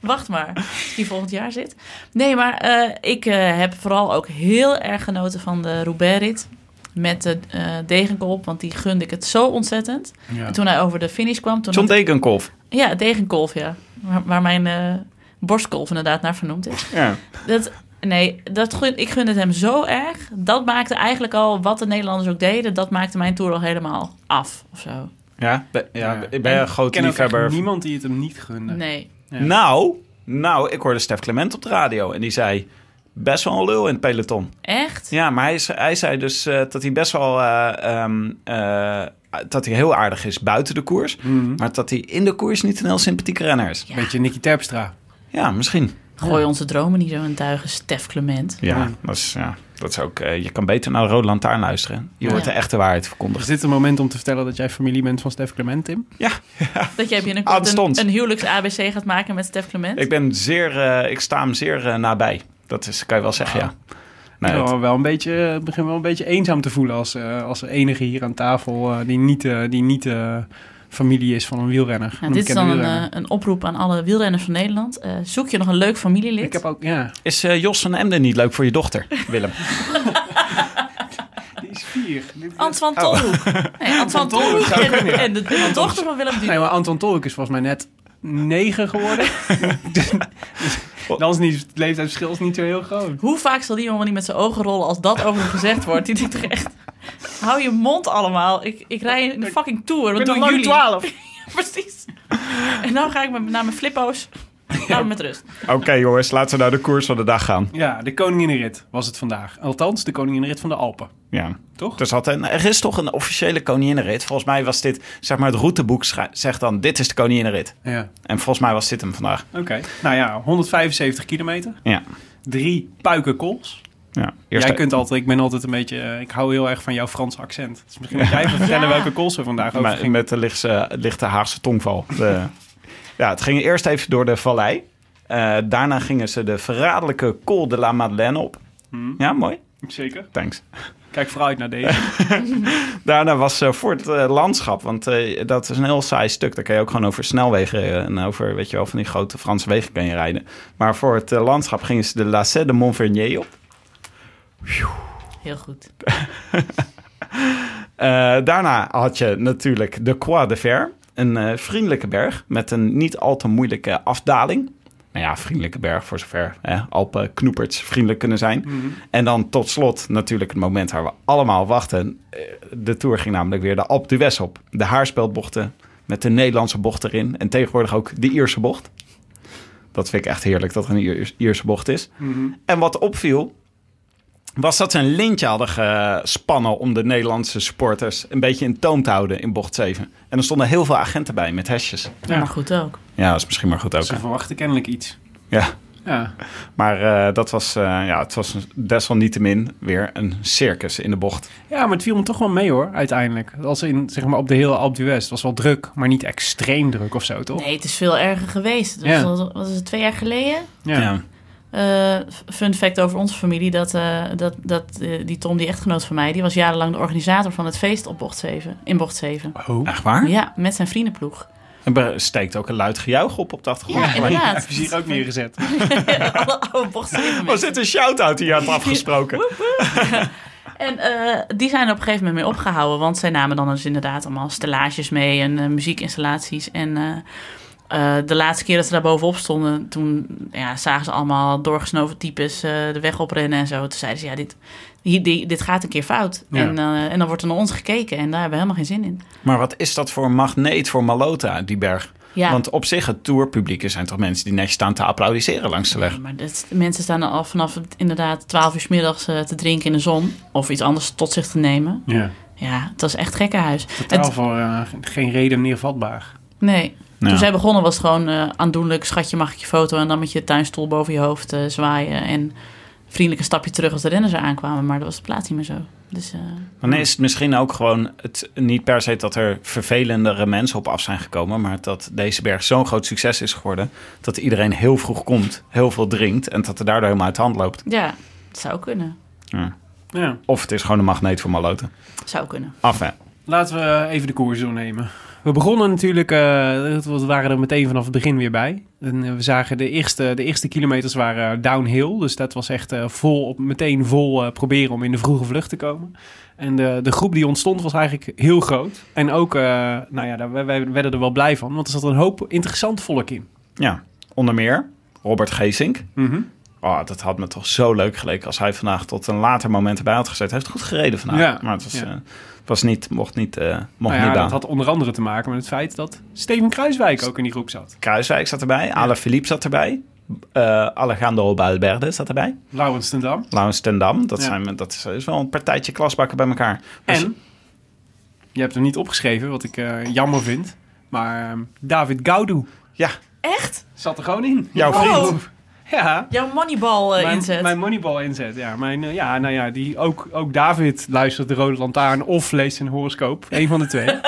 Wacht maar, als die volgend jaar zit. Nee, maar eh, ik eh, heb vooral ook heel erg genoten van de Roubaix-rit. Met de degenkolf, want die gunde ik het zo ontzettend. Ja. En toen hij over de finish kwam... Toen John Degenkolf. Ja, degenkolf, ja. Waar, waar mijn eh, borstkolf inderdaad naar vernoemd is. Ja. Dat, nee, dat gun, ik gun het hem zo erg. Dat maakte eigenlijk al, wat de Nederlanders ook deden... dat maakte mijn tour al helemaal af, of zo. Ja, ja, Ja. ik ben je een Ik groot liefhebber. niemand die het hem niet gunde. Nee. Ja. Nou, nou, ik hoorde Stef Clement op de radio. En die zei, best wel een lul in het peloton. Echt? Ja, maar hij, hij zei dus eh, dat hij best wel... eh, ehm, eh, dat hij heel aardig is buiten de koers. Mhm. Maar dat hij in de koers niet een heel sympathieke renner is. Beetje Nicky Terpstra. Ja, misschien. Gooi onze dromen niet zo in duigen, Stef Clement. Ja, Ja. dat is, ja, dat is ook... eh, je kan beter naar de Rode Lantaarn luisteren. Je hoort Ja. de echte waarheid Is verkondigd. dit een moment om te vertellen dat jij familie bent van Stef Clement, Tim? Dat jij binnenkort een, een huwelijks-ABC gaat maken met Stef Clement. Ik, ben zeer, eh, ik sta hem zeer eh, nabij. Dat is, kan je wel zeggen, ja. Nee, ik het- wel een beetje, ik begin wel een beetje eenzaam te voelen als, eh, als enige hier aan tafel eh, die niet, eh, die niet eh, familie is van een wielrenner. Ja, een dit is dan een, eh, een oproep aan alle wielrenners van Nederland. Eh, zoek je nog een leuk familielid? Ik heb ook, ja, Is eh, Jos van Emden niet leuk voor je dochter, Willem? die is vier. Dit- Antoine Tolhoek. Nee, Antoine Tolhoek zou en, ja. en de, en de dochter van Willem Nee, maar Anton Tolk is volgens mij net negen geworden. dus dan is niet, het leeftijdsverschil is niet zo heel groot. Hoe vaak zal die jongen niet met zijn ogen rollen als dat over hem gezegd wordt? Die denkt toch echt... Hou je mond allemaal. Ik, ik rij in de fucking tour. Wat doen jullie? 12. Precies. En nou ga ik met, naar mijn flippo's. Laat me met rust. Oké jongens, laten we naar de koers van de dag gaan. Ja, de koninginrit was het vandaag. Althans, de koninginrit van de Alpen. Ja. Toch? Dus had een, er is toch een officiële koninginnenrit. Volgens mij was dit, zeg maar het routeboek zegt dan, dit is de koninginnenrit. Ja, En volgens mij was dit hem vandaag. oké. Nou ja, 175 kilometer. Ja. Drie puikenkools. ja. Jij kunt altijd, ik ben altijd een beetje, eh, ik hou heel erg van jouw Franse accent. Dus misschien moet jij even vertellen Ja. welke kools we vandaag over met, de lichtse, lichte Haagse tongval. De, ja, het ging eerst even door de vallei. Eh, daarna gingen ze de verraderlijke Col de la Madeleine op. Hmm. Ja, mooi. Zeker. Thanks. Kijk vooruit uit naar deze. Daarna was eh, voor het eh, landschap, want eh, dat is een heel saai stuk. Daar kan je ook gewoon over snelwegen en over, weet je wel, van die grote Franse wegen kan je rijden. Maar voor het eh, landschap gingen ze de Lacet de Montvernier op. Heel goed. Eh, daarna had je natuurlijk de Croix de Fer, een eh, vriendelijke berg met een niet al te moeilijke afdaling. nou ja, vriendelijke berg, voor zover hè, Alpen knoeperts vriendelijk kunnen zijn. En dan tot slot natuurlijk het moment waar we allemaal wachten. Eh, De Tour ging namelijk weer de Alpe d'Huez op. De haarspeldbochten met de Nederlandse bocht erin. En tegenwoordig ook de Ierse bocht. Dat vind ik echt heerlijk dat er een Iers- Ierse bocht is. En wat opviel, was dat ze een lintje hadden gespannen om de Nederlandse supporters een beetje in toom te houden in bocht 7. En er stonden heel veel agenten bij met hesjes. Ja, maar goed ook. Ja, dat is misschien maar goed ook. Ze hè. verwachten kennelijk iets. Ja, Ja. maar eh, dat was, eh, ja, het was desalniettemin weer een circus in de bocht. ja, maar het viel me toch wel mee hoor, uiteindelijk. Als in, zeg maar, op de hele Alpe d'Huez. Het was wel druk, maar niet extreem druk of zo, toch? Nee, het is veel erger geweest. Dat Ja. was, wat is het, twee jaar geleden? Ja. Eh, fun fact over onze familie, dat, eh, dat, dat eh, die Tom, die echtgenoot van mij, die was jarenlang de organisator van het feest op bocht 7, in bocht 7. Oh. Echt waar? Ja, met zijn vriendenploeg. En er steekt ook een luid gejuich op op de achtergrond. Ja, inderdaad. Heb je hier ook neergezet? Alle oude bocht 7 Was dit een shout-out die je had afgesproken? En eh, die zijn er op een gegeven moment mee opgehouden. Want zij namen dan dus inderdaad allemaal stellages mee en muziekinstallaties. En eh, eh, de laatste keer dat ze daar bovenop stonden, toen ja, zagen ze allemaal doorgesnoven types eh, de weg oprennen en zo. Toen zeiden ze, ja, dit, hier, die- dit gaat een keer fout. Ja. En, eh, en dan wordt er naar ons gekeken en daar hebben we helemaal geen zin in. Maar wat is dat voor magneet voor Malota, die berg? Ja. Want op zich, het tourpubliek zijn toch mensen die netjes staan te applaudisseren langs de weg. Nee, maar dat, mensen staan er al vanaf inderdaad 12 uur 's middags te drinken in de zon. Of iets anders tot zich te nemen. Ja. Ja, het was echt gekkenhuis. Totaal Het- voor geen reden neervatbaar. Nee. Ja. Toen zij begonnen was het gewoon eh, aandoenlijk. Schatje, mag ik je foto? En dan met je tuinstoel boven je hoofd eh, zwaaien. En vriendelijk een stapje terug als de renners er aankwamen. Maar dat was de plaats niet meer zo. Dus eh, Dan is het misschien ook gewoon het, niet per se dat er vervelendere mensen op af zijn gekomen, maar dat deze berg zo'n groot succes is geworden dat iedereen heel vroeg komt, heel veel drinkt en dat het daardoor helemaal uit de hand loopt. ja, het zou kunnen. Ja. Ja. Of het is gewoon een magneet voor Maloten. Zou kunnen. Af hè. Laten we even de koers doornemen. We begonnen natuurlijk, eh, we waren er meteen vanaf het begin weer bij. En eh, we zagen de eerste, de eerste kilometers waren downhill. Dus dat was echt eh, vol op, meteen vol proberen om in de vroege vlucht te komen. En de, de groep die ontstond was eigenlijk heel groot. En ook, nou ja, daar, wij, wij werden er wel blij van. Want er zat een hoop interessant volk in. Ja, onder meer Robert Geesink. Mhm. Oh, dat had me toch zo leuk geleken als hij vandaag tot een later moment erbij had gezet. Hij heeft goed gereden vandaag. Ja, Maar het was, ja. eh, was niet, mocht niet, eh mocht Nou niet ja, baan. dat had onder andere te maken met het feit dat Steven Kruiswijk ook in die groep zat. Kruiswijk zat erbij. Ale Philippe zat erbij. eh Alejandro Balberde zat erbij. Laurens ten Dam. Laurens ten Dam. Dat, Ja. zijn, dat is, is wel een partijtje klasbakken bij elkaar. Dus- En, je hebt hem niet opgeschreven, wat ik eh, jammer vind. Maar ehm, David Gaudu ja, Echt? zat er gewoon in. jouw Oh. Ja. Jouw moneyball eh, mijn, inzet. Mijn moneyball inzet, ja. Mijn, eh, ja, nou ja, die, ook, ook David luistert de Rode Lantaarn of leest een horoscoop. Eén van de twee.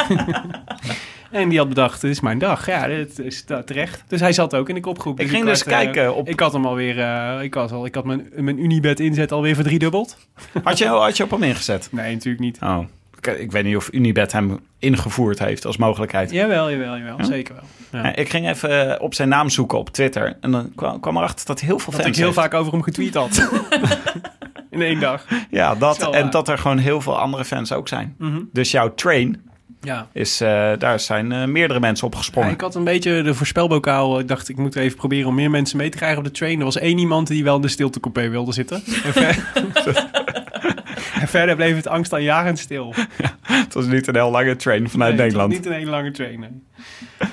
en die had bedacht, dit is mijn dag. Ja, dit is te- terecht. Dus hij zat ook in de kopgroep. Ik ging dus had, eh, kijken op- Ik had hem alweer, eh, ik, had al, ik had mijn, mijn Unibet inzet alweer verdriedubbeld. Had je, had je op hem ingezet? Nee, natuurlijk niet. Oh. Ik, ik weet niet of Unibet hem ingevoerd heeft als mogelijkheid. Jawel, jawel, jawel. Ja? Zeker wel. Ja. Ik ging even eh, op zijn naam zoeken op Twitter. En dan kwam, kwam erachter dat heel veel Dat fans ik heel heeft. vaak over hem getweet had. in één dag. Ja, dat, en waar. dat er gewoon heel veel andere fans ook zijn. Mhm. Dus jouw train, Ja. is, eh, daar zijn eh, meerdere mensen op Ja, gesprongen. ik had een beetje de voorspelbokaal. Ik dacht, ik moet even proberen om meer mensen mee te krijgen op de train. Er was één iemand die wel in de stiltecoupé wilde zitten. Verder bleef het angstaanjagend stil. Het was niet een heel lange train vanuit Nee, Nederland. Niet een hele lange train, nee.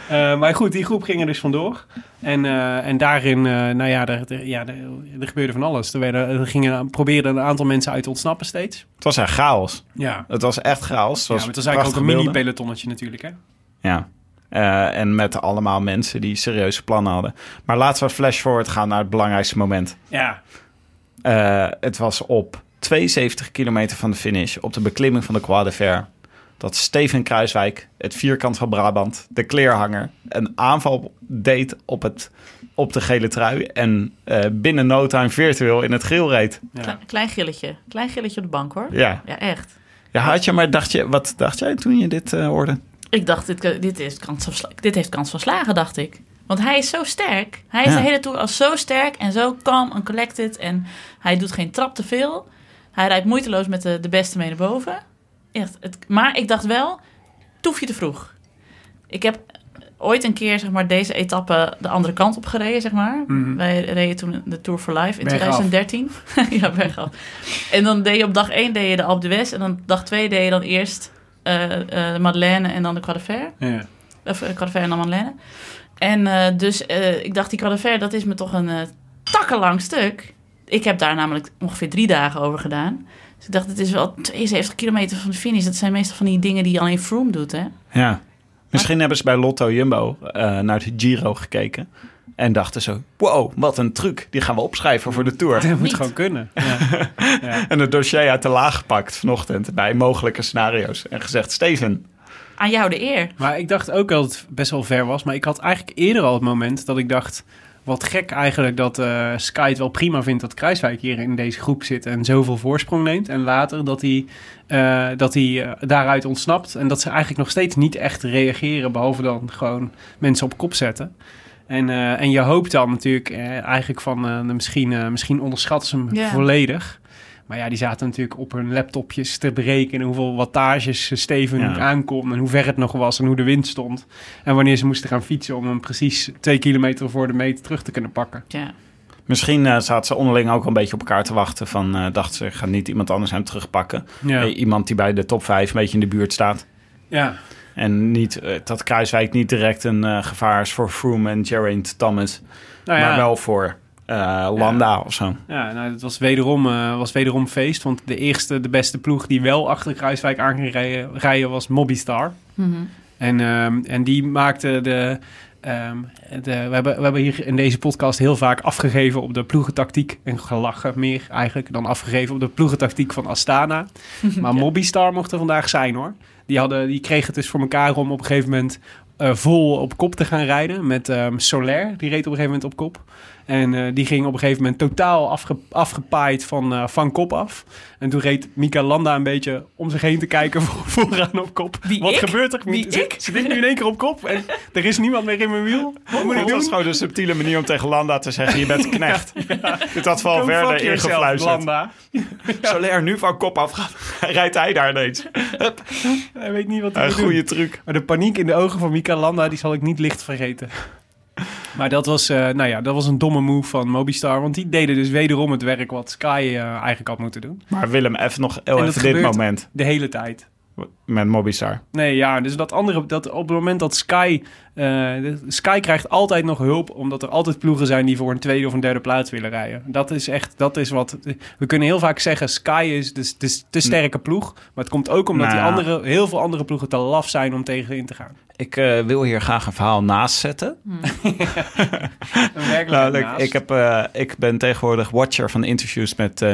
Eh, maar goed, die groep ging er dus vandoor. En, eh, en daarin, eh, nou ja, er, er- ja er, er gebeurde van alles. Er, werden, er gingen, probeerden een aantal mensen uit te ontsnappen steeds. Het was echt chaos. Ja, Het was echt chaos. Het was het was eigenlijk ook een mini-pelotonnetje natuurlijk, hè? Ja. En met allemaal mensen die serieuze plannen hadden. Maar laten we flash forward gaan naar het belangrijkste moment. Ja, het was op 72 kilometer van de finish, op de beklimming van de Croix de Fer, dat Steven Kruiswijk, het vierkant van Brabant, de kleerhanger, een aanval deed op, het, op de gele trui en eh, binnen no time virtueel in het geel reed. ja. Kle- klein gilletje. Klein gilletje op de bank hoor. Ja. Ja, echt. ja, had je maar dacht je, wat dacht jij toen je dit eh, hoorde? Ik dacht, dit, dit, heeft kans van, dit heeft kans van slagen, dacht ik. Want hij is zo sterk. Hij is Ja. de hele tour al zo sterk en zo calm en collected. En hij doet geen trap te veel. Hij rijdt moeiteloos met de, de beste mee naar boven. Echt, het, maar ik dacht wel, toef je te vroeg. Ik heb ooit een keer zeg maar, deze etappe de andere kant op gereden, zeg maar. Mhm. Wij reden toen de Tour for Life in Bergaf. 2013. ja, bergaf. En dan deed je op dag 1 deed je de Alpe d'Huez. En dan dag 2 deed je dan eerst eh, eh, de Madeleine en dan de Croix de Fer. Ja. Of uh, Croix de Fer en dan Madeleine. En eh, dus eh, ik dacht, die Croix de Fer, dat is me toch een eh takkenlang stuk. Ik heb daar namelijk ongeveer drie dagen over gedaan. Dus ik dacht, het is wel 72 kilometer van de finish. Dat zijn meestal van die dingen die alleen Froome doet, hè? Ja. Misschien hebben ze bij Lotto Jumbo eh, naar de Giro gekeken. En dachten zo, wow, wat een truc. Die gaan we opschrijven voor de Tour. Dat moet Niet. gewoon kunnen. Ja. Ja. En het dossier uit de laag gepakt vanochtend bij mogelijke scenario's. En gezegd, Steven, Aan jou de eer. Maar ik dacht ook dat het best wel ver was. Maar ik had eigenlijk eerder al het moment dat ik dacht... Wat gek eigenlijk dat eh, Sky het wel prima vindt dat Kruiswijk hier in deze groep zit en zoveel voorsprong neemt. En later dat hij, eh, dat hij eh, daaruit ontsnapt. En dat ze eigenlijk nog steeds niet echt reageren, behalve dan gewoon mensen op kop zetten. En, en je hoopt dan natuurlijk eigenlijk van misschien, misschien onderschatten ze hem volledig. Maar ja, die zaten natuurlijk op hun laptopjes te berekenen hoeveel wattages Steven Ja. aankomt en hoe ver het nog was en hoe de wind stond. En wanneer ze moesten gaan fietsen om hem precies twee kilometer voor de meter terug te kunnen pakken. Ja. misschien eh, zaten ze onderling ook een beetje op elkaar te wachten. Van, eh dachten ze, gaat niet iemand anders hem terugpakken. Ja, Eh, iemand die bij de top 5 een beetje in de buurt staat. ja. En niet, eh, dat Kruiswijk niet direct een gevaar is voor Froome en Geraint Thomas. Nou ja, Maar wel voor eh, Landa of zo. Ja, nou, het was wederom, eh, was wederom feest. Want de eerste, de beste ploeg die wel achter Kruiswijk aan ging rijden, rijden was Mobbystar. Mhm. En, ehm, en die maakte de, ehm, de... We hebben, we hebben hier in deze podcast heel vaak afgegeven op de ploegentactiek. En gelachen meer eigenlijk dan afgegeven op de ploegentactiek van Astana. Maar Mobbystar mocht er vandaag zijn hoor. Die, hadden, die kregen het dus voor elkaar om op een gegeven moment eh, vol op kop te gaan rijden. Met ehm Soler, die reed op een gegeven moment op kop. En eh, die ging op een gegeven moment totaal afge, afgepaaid van, eh, van kop af. En toen reed Mika Landa een beetje om zich heen te kijken voor, vooraan op kop. Wie, Wat ik? gebeurt er? Wie, Ze- ik? Zit nu in één keer op kop en er is niemand meer in mijn wiel. Wat moet ik Dit was doen? gewoon een subtiele manier om tegen Landa te zeggen, je bent een knecht. Dit had Go Valverde fuck yourself, ingefluisterd. Landa. Soler nu van kop af gaat, rijdt hij daar ineens. Hij weet niet wat hij Een moet doen. goede truc. Maar de paniek in de ogen van Mika Landa, die zal ik niet licht vergeten. Maar dat was, eh, nou ja, dat was een domme move van Mobistar. Want die deden dus wederom het werk wat Sky eh, eigenlijk had moeten doen. Maar Willem, even nog heel En dat even dit moment De hele tijd. Met Mobistar. Nee, ja, dus dat andere, dat op het moment dat Sky, eh, de- Sky krijgt altijd nog hulp, omdat er altijd ploegen zijn die voor een tweede of een derde plaats willen rijden. Dat is echt, dat is wat, we kunnen heel vaak zeggen, Sky is de, de, de sterke ploeg, maar het komt ook omdat Nou die andere, heel veel andere ploegen te laf zijn om tegenin te gaan. Ik eh, wil hier graag een verhaal naast zetten. Namelijk, naast. ik, heb, eh, ik ben tegenwoordig watcher van interviews met eh,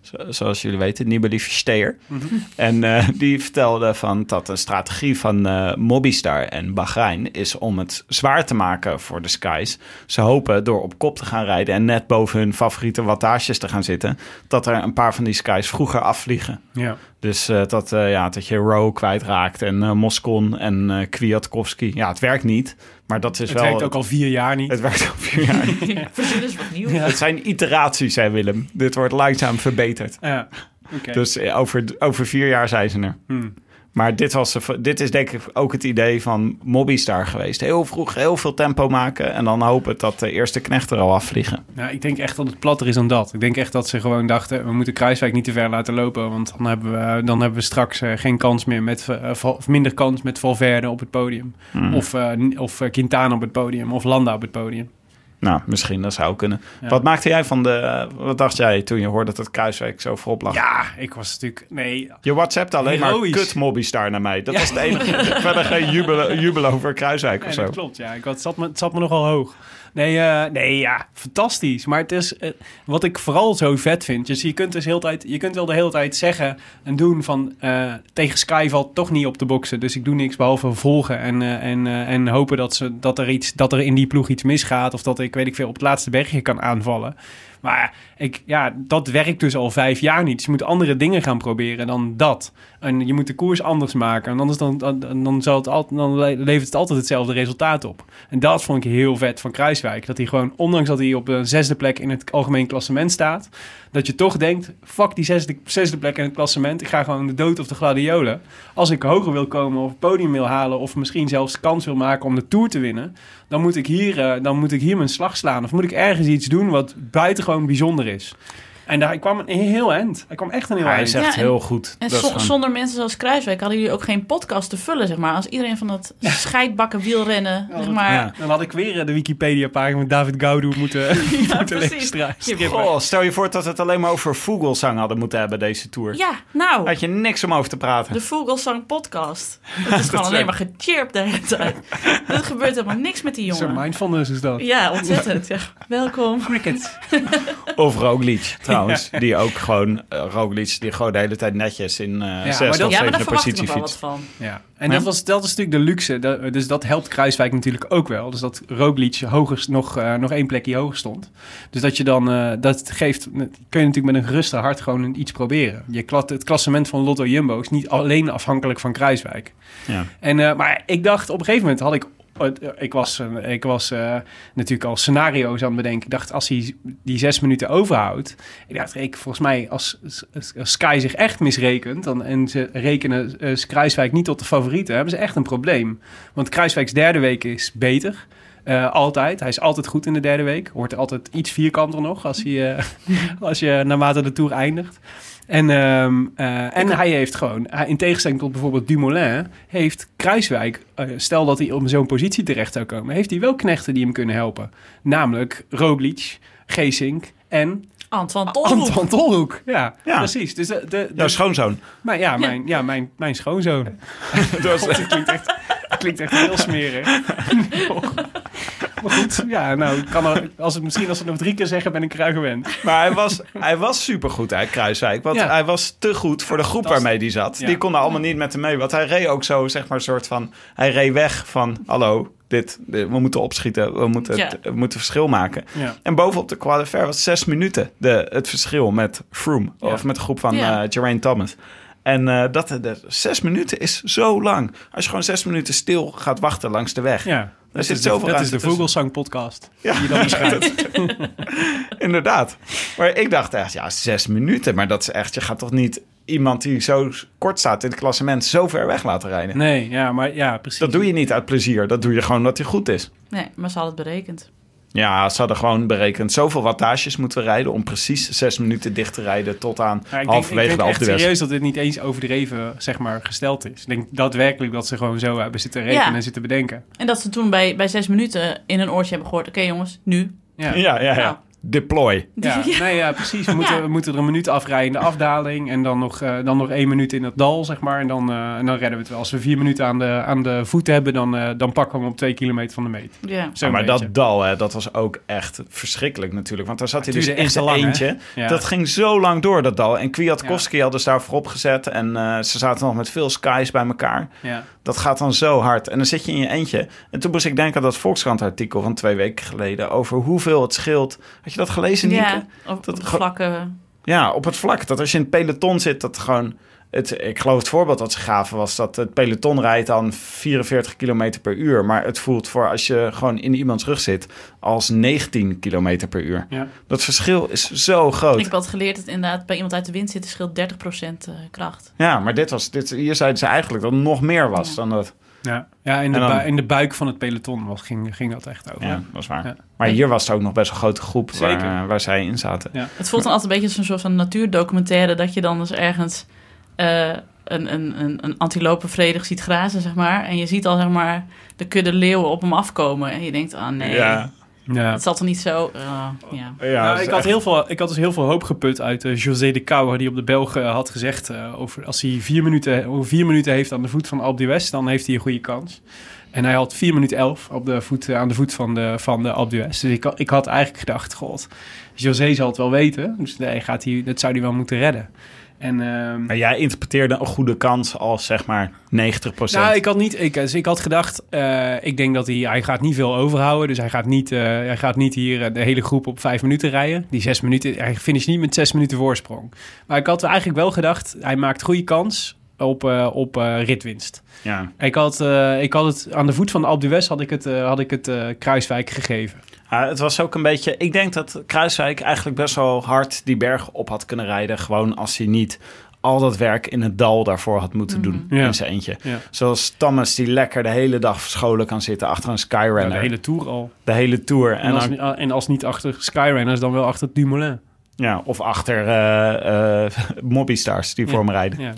Zo- zoals jullie weten, Nibali Versteer. Mhm. En eh, die vertelde van dat de strategie van eh Mobistar en Bahrein is om het zwaar te maken voor de Skies. Ze hopen door op kop te gaan rijden en net boven hun favoriete wattages te gaan zitten, dat er een paar van die Skies vroeger afvliegen. Ja. Dus eh, dat, ja, dat je Rowe kwijtraakt en Moscon en Kwiatkowski. Ja, het werkt niet, maar dat is Het wel... werkt ook al vier jaar niet. Het werkt al vier jaar. Verzin eens wat nieuws. Ja. Het zijn iteraties, zei Willem. Dit wordt langzaam verbeterd. Ja, oké. Dus eh, over, over vier jaar zijn ze er. Hmm. Maar dit, was, dit is denk ik ook het idee van Mobbystar geweest. Heel vroeg heel veel tempo maken en dan hopen dat de eerste knechten er al afvliegen. Ja, ik denk echt dat het platter is dan dat. Ik denk echt dat ze gewoon dachten, we moeten Kruiswijk niet te ver laten lopen. Want dan hebben we, dan hebben we straks eh, geen kans meer met, eh, of minder kans met Valverde op het podium. Hmm. Of, eh, of Quintana op het podium. Of Landa op het podium. Nou, misschien dat zou kunnen. Ja. Wat maakte jij van de... Wat dacht jij toen je hoorde dat het Kruiswijk zo voorop lag? Ja, ik was natuurlijk... Nee, Je WhatsApp alleen Heroïs. maar kut Mobbystar naar mij. Dat was het enige. Verder geen jubel, jubel over Kruiswijk of zo. dat klopt, ja. Ik had, het, zat me, het zat me nogal hoog. Nee, eh, nee, ja, fantastisch. Maar het is, eh, wat ik vooral zo vet vind... Dus je kunt, dus heel tijd, je kunt wel de hele tijd zeggen en doen van... eh, tegen Sky valt toch niet op te boksen. Dus ik doe niks behalve volgen en, en, en hopen dat, ze, dat, er iets, dat er in die ploeg iets misgaat... of dat ik, weet ik veel, op het laatste bergje kan aanvallen. Maar ik, ja, dat werkt dus al vijf jaar niet. Dus je moet andere dingen gaan proberen dan dat. En je moet de koers anders maken. En anders dan, dan, dan, zal het altijd, dan le- levert het altijd hetzelfde resultaat op. En dat vond ik heel vet van Kruiswijk. Dat hij gewoon, ondanks dat hij op de zesde plek in het algemeen klassement staat... dat je toch denkt, fuck die zesde, plek in het klassement. Ik ga gewoon de dood of de gladiolen. Als ik hoger wil komen of podium wil halen... of misschien zelfs kans wil maken om de Tour te winnen... dan moet ik hier, eh, dan moet ik hier mijn slag slaan. Of moet ik ergens iets doen wat buitengewoon bijzonder is. En daar ik kwam een heel eind. Hij kwam echt een heel Hij eind. is echt Ja, en- heel goed. En gewoon- zonder mensen zoals Kruiswijk hadden jullie ook geen podcast te vullen, zeg maar. Als iedereen van dat scheidbakken wielrennen, zeg maar... Ja. Dan had ik weer eh, de Wikipedia-pagina met David Gaudu moeten, moeten precies. lezen- stel je voor dat we het alleen maar over Vogelsang hadden moeten hebben, deze tour. Ja, nou, Had je niks om over te praten. de Vogelsang podcast. Het is gewoon alleen maar gechirpt de hele tijd. Er gebeurt helemaal niks met die Zo'n jongen. mindfulness is dat. Ja, ontzettend. Ja. Welkom. Cricket. Of Roglic, trouwens. Die ook gewoon, Roglic, die gewoon de hele tijd netjes in eh maar zesde dat- of Ja, zevende verwacht ik positie wat fietst. van. Ja. En dat, was, dat is natuurlijk de luxe. Dat- dus dat helpt Kruiswijk natuurlijk ook wel. Dus dat Roglic hoger, nog, eh, nog één plekje hoger stond. Dus dat je dan, eh, dat geeft, kun je natuurlijk met een geruste hart gewoon iets proberen. Je, kla- het klassement van Lotto Jumbo is niet alleen afhankelijk van Kruiswijk. Ja. En, eh, maar ik dacht, op een gegeven moment had ik... Ik was, eh, ik was eh, natuurlijk al scenario's aan het bedenken. Ik dacht, als hij die zes minuten overhoudt... Ik dacht, ik, volgens mij, als, Sky zich echt misrekent... Dan, en ze rekenen eh, Kruiswijk niet tot de favorieten... hebben ze echt een probleem. Want Kruiswijks derde week is beter... Altijd. Hij is altijd goed in de derde week. Wordt altijd iets vierkanter nog als, hij, als je naarmate de Tour eindigt. En, ehm, eh, en hij heeft gewoon, hij- in tegenstelling tot bijvoorbeeld Dumoulin, heeft Kruiswijk, eh, stel dat hij op zo'n positie terecht zou komen, heeft hij wel knechten die hem kunnen helpen. Namelijk Roglic, Geesink en Antoine Tolhoek. Anton Tolhoek. Ja, Ja. precies. Dus de, de, de- Jouw schoonzoon. maar ja, mijn, ja, mijn, mijn schoonzoon. Dat klinkt echt, dat klinkt echt heel smerig. maar goed, ja, nou, kan er, als het, misschien als we het nog drie keer zeggen, ben ik er aan gewend. Maar hij was, hij was supergoed, hè, Kruiswijk. Want Ja. hij was te goed voor de groep waarmee hij zat. Ja. Die konden allemaal niet met hem mee. Want hij reed ook zo, zeg maar, een soort van... Hij reed weg van, hallo, dit, dit- we moeten opschieten. We moeten, Ja. het, we moeten verschil maken. Ja. En bovenop de Fer was zes minuten de, het verschil met Froome. Ja. Of met de groep van Ja. eh Geraint Thomas. En eh, dat, dat, zes minuten is zo lang. Als je gewoon zes minuten stil gaat wachten langs de weg. Ja, dat zit is de, dat is de. Vogelsang podcast. Ja. Die je dan beschrijft. Inderdaad. Maar ik dacht echt, ja, zes minuten. Maar dat is echt, je gaat toch niet iemand die zo kort staat in het klassement zo ver weg laten rijden. Nee, ja, maar ja, precies. Dat doe je niet uit plezier. Dat doe je gewoon omdat hij goed is. Nee, maar ze hadden het berekend. Ja, ze hadden gewoon berekend zoveel wattages moeten we rijden om precies zes minuten dicht te rijden tot aan Ja, ik denk, ik halverwege denk de echt Alpe d'Huez. serieus dat dit niet eens overdreven zeg maar, gesteld is. Ik denk daadwerkelijk dat ze gewoon zo hebben zitten rekenen Ja. en zitten bedenken. En dat ze toen bij, bij zes minuten in een oortje hebben gehoord... oké jongens, nu. Ja, Ja, ja, ja. Nou. Deploy. ja. Nee, ja precies. We moeten, Ja. we moeten er een minuut afrijden in de afdaling en dan nog, eh, dan nog één minuut in het dal, zeg maar. En dan, eh, en dan redden we het wel. Als we vier minuten aan de, aan de voet hebben, dan, eh, dan pakken we hem op twee kilometer van de meet. Ja. Zo maar beetje. dat dal, hè, dat was ook echt verschrikkelijk natuurlijk. Want daar zat hij dus in zijn eentje. Ja. Dat ging zo lang door, dat dal. En Kwiatkowski hadden ze daar voorop gezet. En eh, ze zaten nog met veel skies bij elkaar. Ja. Dat gaat dan zo hard. En dan zit je in je eentje. En toen moest ik denken aan dat Volkskrant-artikel van twee weken geleden... over hoeveel het scheelt. Had je dat gelezen? Ja, op, Dat op vlakken. Ja, op het vlak. Dat als je in het peloton zit, dat gewoon... Het, ik geloof het voorbeeld dat ze gaven was dat het peloton rijdt dan 44 km per uur. Maar het voelt voor als je gewoon in iemands rug zit als 19 km per uur. Ja. Dat verschil is zo groot. Ik heb altijd geleerd dat inderdaad bij iemand uit de wind zitten scheelt 30% eh, kracht. Ja, maar dit was, dit, hier zeiden ze eigenlijk dat het nog meer was Ja. dan dat. Ja, ja in, de dan- in de buik van het peloton was, ging, ging dat echt over. Ja, dat is waar. Ja. Maar hier was het ook nog best een grote groep Zeker. waar, waar zij in zaten. Ja. Het voelt dan altijd een beetje als een soort van natuurdocumentaire... dat je dan dus ergens eh, een, een, een, een antilope vredig ziet grazen, zeg maar. En je ziet al, zeg maar, de kudde leeuwen op hem afkomen. En je denkt, ah nee, Ja, Ja. het zal toch niet zo... eh, ja. ja, Nou, ik, had echt- heel veel, ik had dus heel veel hoop geput uit eh, José de Kouwer, die op de Belgen had gezegd... eh, over als hij vier minuten, over vier minuten heeft aan de voet van Alpe d'Huez, dan heeft hij een goede kans. En hij had 4 minuten 11 op de voet, aan de voet van de, van de Alpe. Dus ik, had- ik had eigenlijk gedacht, god, José zal het wel weten. Dus nee, gaat hij, dat zou hij wel moeten redden. En, ehm, Maar jij interpreteerde een goede kans als zeg maar 90% nou, ik had niet. Ik, dus ik had gedacht. eh, ik denk dat hij. Hij gaat niet veel overhouden. Dus hij gaat niet. eh, hij gaat niet hier eh, de hele groep op vijf minuten rijden. Die zes minuten. Hij finisht niet met zes minuten voorsprong. Maar ik had eigenlijk wel gedacht. Hij maakt goede kans op, op ritwinst. Ja. Ik had, ik had het aan de voet van de Alpe d'Huez had ik het, had ik het Kruiswijk gegeven. Ja, het was ook een beetje. Ik denk dat Kruiswijk eigenlijk best wel hard die berg op had kunnen rijden. Gewoon als hij niet al dat werk in het dal daarvoor had moeten doen. Ja. In zijn eentje. Ja. Zoals Thomas, die lekker de hele dag verscholen kan zitten achter een Skyrunner. Ja, de hele tour al. de hele tour. En, En als, dan, en als niet achter Skyrunners, dan wel achter Dumoulin. ja, of achter eh eh Mobbystars die voor hem rijden. Ja.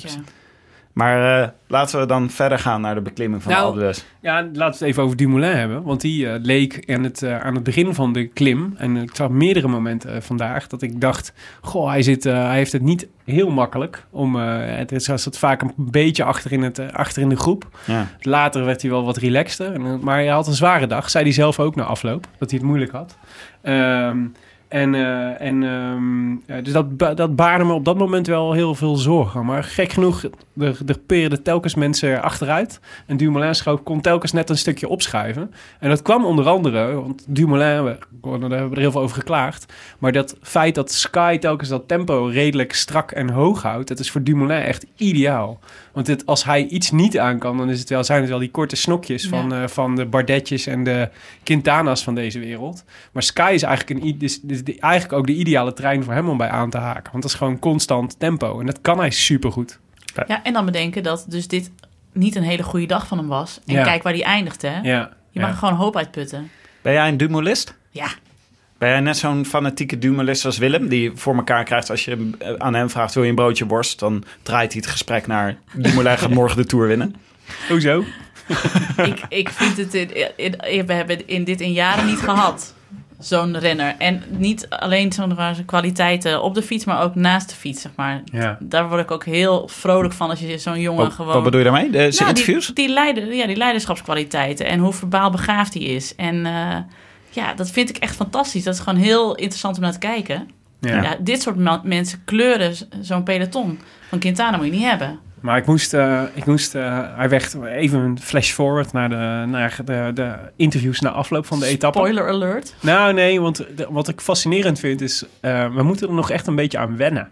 Maar eh, laten we dan verder gaan naar de beklimming van Nou, de Alpe d'Huez. Ja, laten we het even over Dumoulin hebben. Want die eh, leek aan het, eh, aan het begin van de klim... en ik zag meerdere momenten vandaag... dat ik dacht, goh, hij, zit, hij heeft het niet heel makkelijk. Om, het is hij zat vaak een beetje achter in, het, eh, achter in de groep. Ja. Later werd hij wel wat relaxter. En, maar hij had een zware dag, zei hij zelf ook na afloop. Dat hij het moeilijk had. Ehm, en eh, en ehm, dus dat, dat baarde me op dat moment wel heel veel zorgen. Maar gek genoeg, er, er telkens mensen achteruit. En Dumoulin schoof, kon telkens net een stukje opschuiven. En dat kwam onder andere, want Dumoulin, we, daar hebben we er heel veel over geklaagd. Maar dat feit dat Sky telkens dat tempo redelijk strak en hoog houdt, dat is voor Dumoulin echt ideaal. Want het, als hij iets niet aan kan, dan is het wel, zijn het wel die korte snokjes Ja. van, eh, van de Bardetjes en de Quintana's van deze wereld. Maar Sky is eigenlijk, een, i- dus, dus de- eigenlijk ook de ideale trein voor hem om bij aan te haken. Want dat is gewoon constant tempo. En dat kan hij supergoed. Ja, en dan bedenken dat dus dit niet een hele goede dag van hem was. En Ja. kijk waar hij eindigt, hè. Ja, Je ja. mag er gewoon hoop uitputten. Ben jij een Dumoulist? Ja. Ben jij net zo'n fanatieke Dumoulist als Willem? Die voor elkaar krijgt als je eh, aan hem vraagt... wil je een broodje worst? Dan draait hij het gesprek naar... Dumoulin gaat morgen de Tour winnen. Hoezo? ik, ik vind het... In, in- we hebben in dit in jaren niet gehad. Zo'n renner. En niet alleen zo'n kwaliteiten op de fiets, maar ook naast de fiets, zeg maar. Ja. Daar word ik ook heel vrolijk van als je zo'n jongen Wat, gewoon... wat bedoel je daarmee? De Nou, interviews? Die, die, leider, ja, die leiderschapskwaliteiten en hoe verbaal begaafd hij is. En eh, ja, dat vind ik echt fantastisch. Dat is gewoon heel interessant om naar te kijken. Ja. Ja. dit soort mensen kleuren zo'n peloton. Van Quintana moet je niet hebben. Maar ik moest, eh, ik moest eh, hij werd even een flash forward naar, de, naar de, de interviews na afloop van de etappe. Spoiler alert. Nou, nee, want de- wat ik fascinerend vind is, eh, we moeten er nog echt een beetje aan wennen.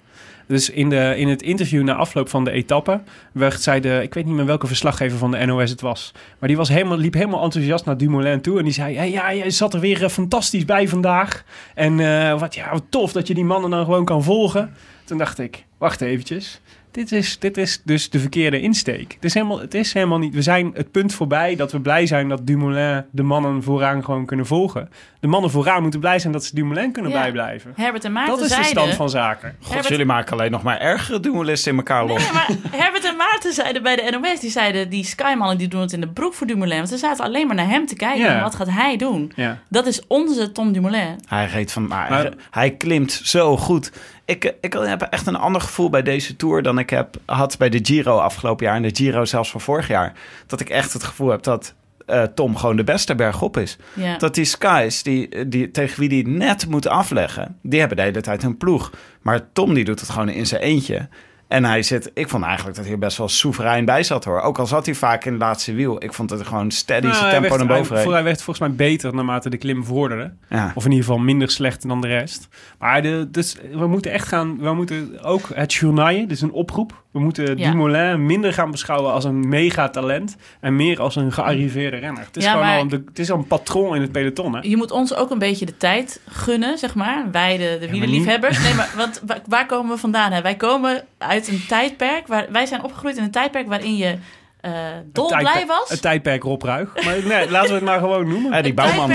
Dus in, de, in het interview na afloop van de etappe werd zij de, ik weet niet meer welke verslaggever van de NOS het was, maar die was helemaal, liep helemaal enthousiast naar Dumoulin toe en die zei, hey, ja, je zat er weer eh, fantastisch bij vandaag en eh, wat, ja, wat tof dat je die mannen dan gewoon kan volgen. Toen dacht ik, wacht eventjes. Dit is, dit is dus de verkeerde insteek. Het is, helemaal, het is helemaal niet. We zijn het punt voorbij dat we blij zijn dat Dumoulin de mannen vooraan gewoon kunnen volgen. De mannen vooraan moeten blij zijn dat ze Dumoulin kunnen Ja. bijblijven. Herbert en Maarten Dat is de stand van zaken. God, Herbert- jullie maken alleen nog maar ergere Dumoulisten in elkaar los. Nee, maar Herbert en Maarten zeiden bij de NOS, die zeiden die Skymannen die doen het in de broek voor Dumoulin. Want ze zaten alleen maar naar hem te kijken. Ja. En wat gaat hij doen? Ja. Dat is onze Tom Dumoulin. Hij reed van, maar, Maar- hij klimt zo goed. Ik, ik heb echt een ander gevoel bij deze Tour dan ik heb, had bij de Giro afgelopen jaar. En de Giro zelfs van vorig jaar. Dat ik echt het gevoel heb dat eh, Tom gewoon de beste bergop is. Ja. Dat die Skies, die, die, tegen wie die net moet afleggen, die hebben de hele tijd een ploeg. Maar Tom die doet het gewoon in zijn eentje. En hij zit, ik vond eigenlijk dat hij best wel soeverein bij zat hoor. Ook al zat hij vaak in het laatste wiel. Ik vond dat hij gewoon steady Nou, zijn tempo werd- naar boven hij, reed. hij werd volgens mij beter naarmate de klim vorderde. Ja. Of in ieder geval minder slecht dan de rest. Maar de, dus we moeten echt gaan... We moeten ook het journaille, dus een oproep. We moeten Ja. Dumoulin minder gaan beschouwen als een megatalent... en meer als een gearriveerde renner. Het is Ja, gewoon al een, het is al een patroon in het peloton, hè? Je moet ons ook een beetje de tijd gunnen, zeg maar. Wij, de, de wielerliefhebbers. Nee, maar want, wa- waar komen we vandaan? Hè? Wij komen uit een tijdperk... Waar, wij zijn opgegroeid in een tijdperk waarin je eh dolblij Tijdperk- was. Het tijdperk Rob Ruig. Maar nee, laten we het maar gewoon noemen. Ja, die bouwman.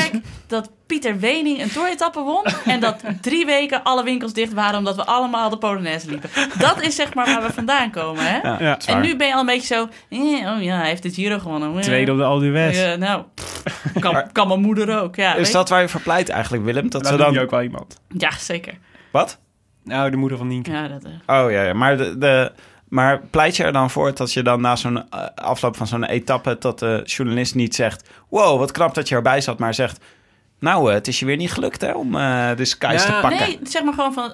dat Pieter Wening een toeretappe won... en dat drie weken alle winkels dicht waren... omdat we allemaal de Polonaise liepen. Dat is zeg maar waar we vandaan komen, hè? Ja, Ja. dat is En nu ben je al een beetje zo... eh, oh ja, hij heeft het Giro gewonnen. Eh, Tweede op de Alpe d'Huez. Ja, nou, pff, kan, kan mijn moeder ook. Ja, Is dat waar je voor pleit eigenlijk, Willem? Dat Daar ze noem je dan... ook wel iemand. Ja, zeker. Wat? Nou, de moeder van Nienke. Ja, dat, eh. Oh ja, ja. maar de, de, Maar pleit je er dan voor dat je dan na zo'n eh, afloop van zo'n etappe... dat de journalist niet zegt... wow, wat knap dat je erbij zat, maar zegt... nou, eh, het is je weer niet gelukt hè, om eh, de skies Ja. te pakken. Nee, zeg maar gewoon van...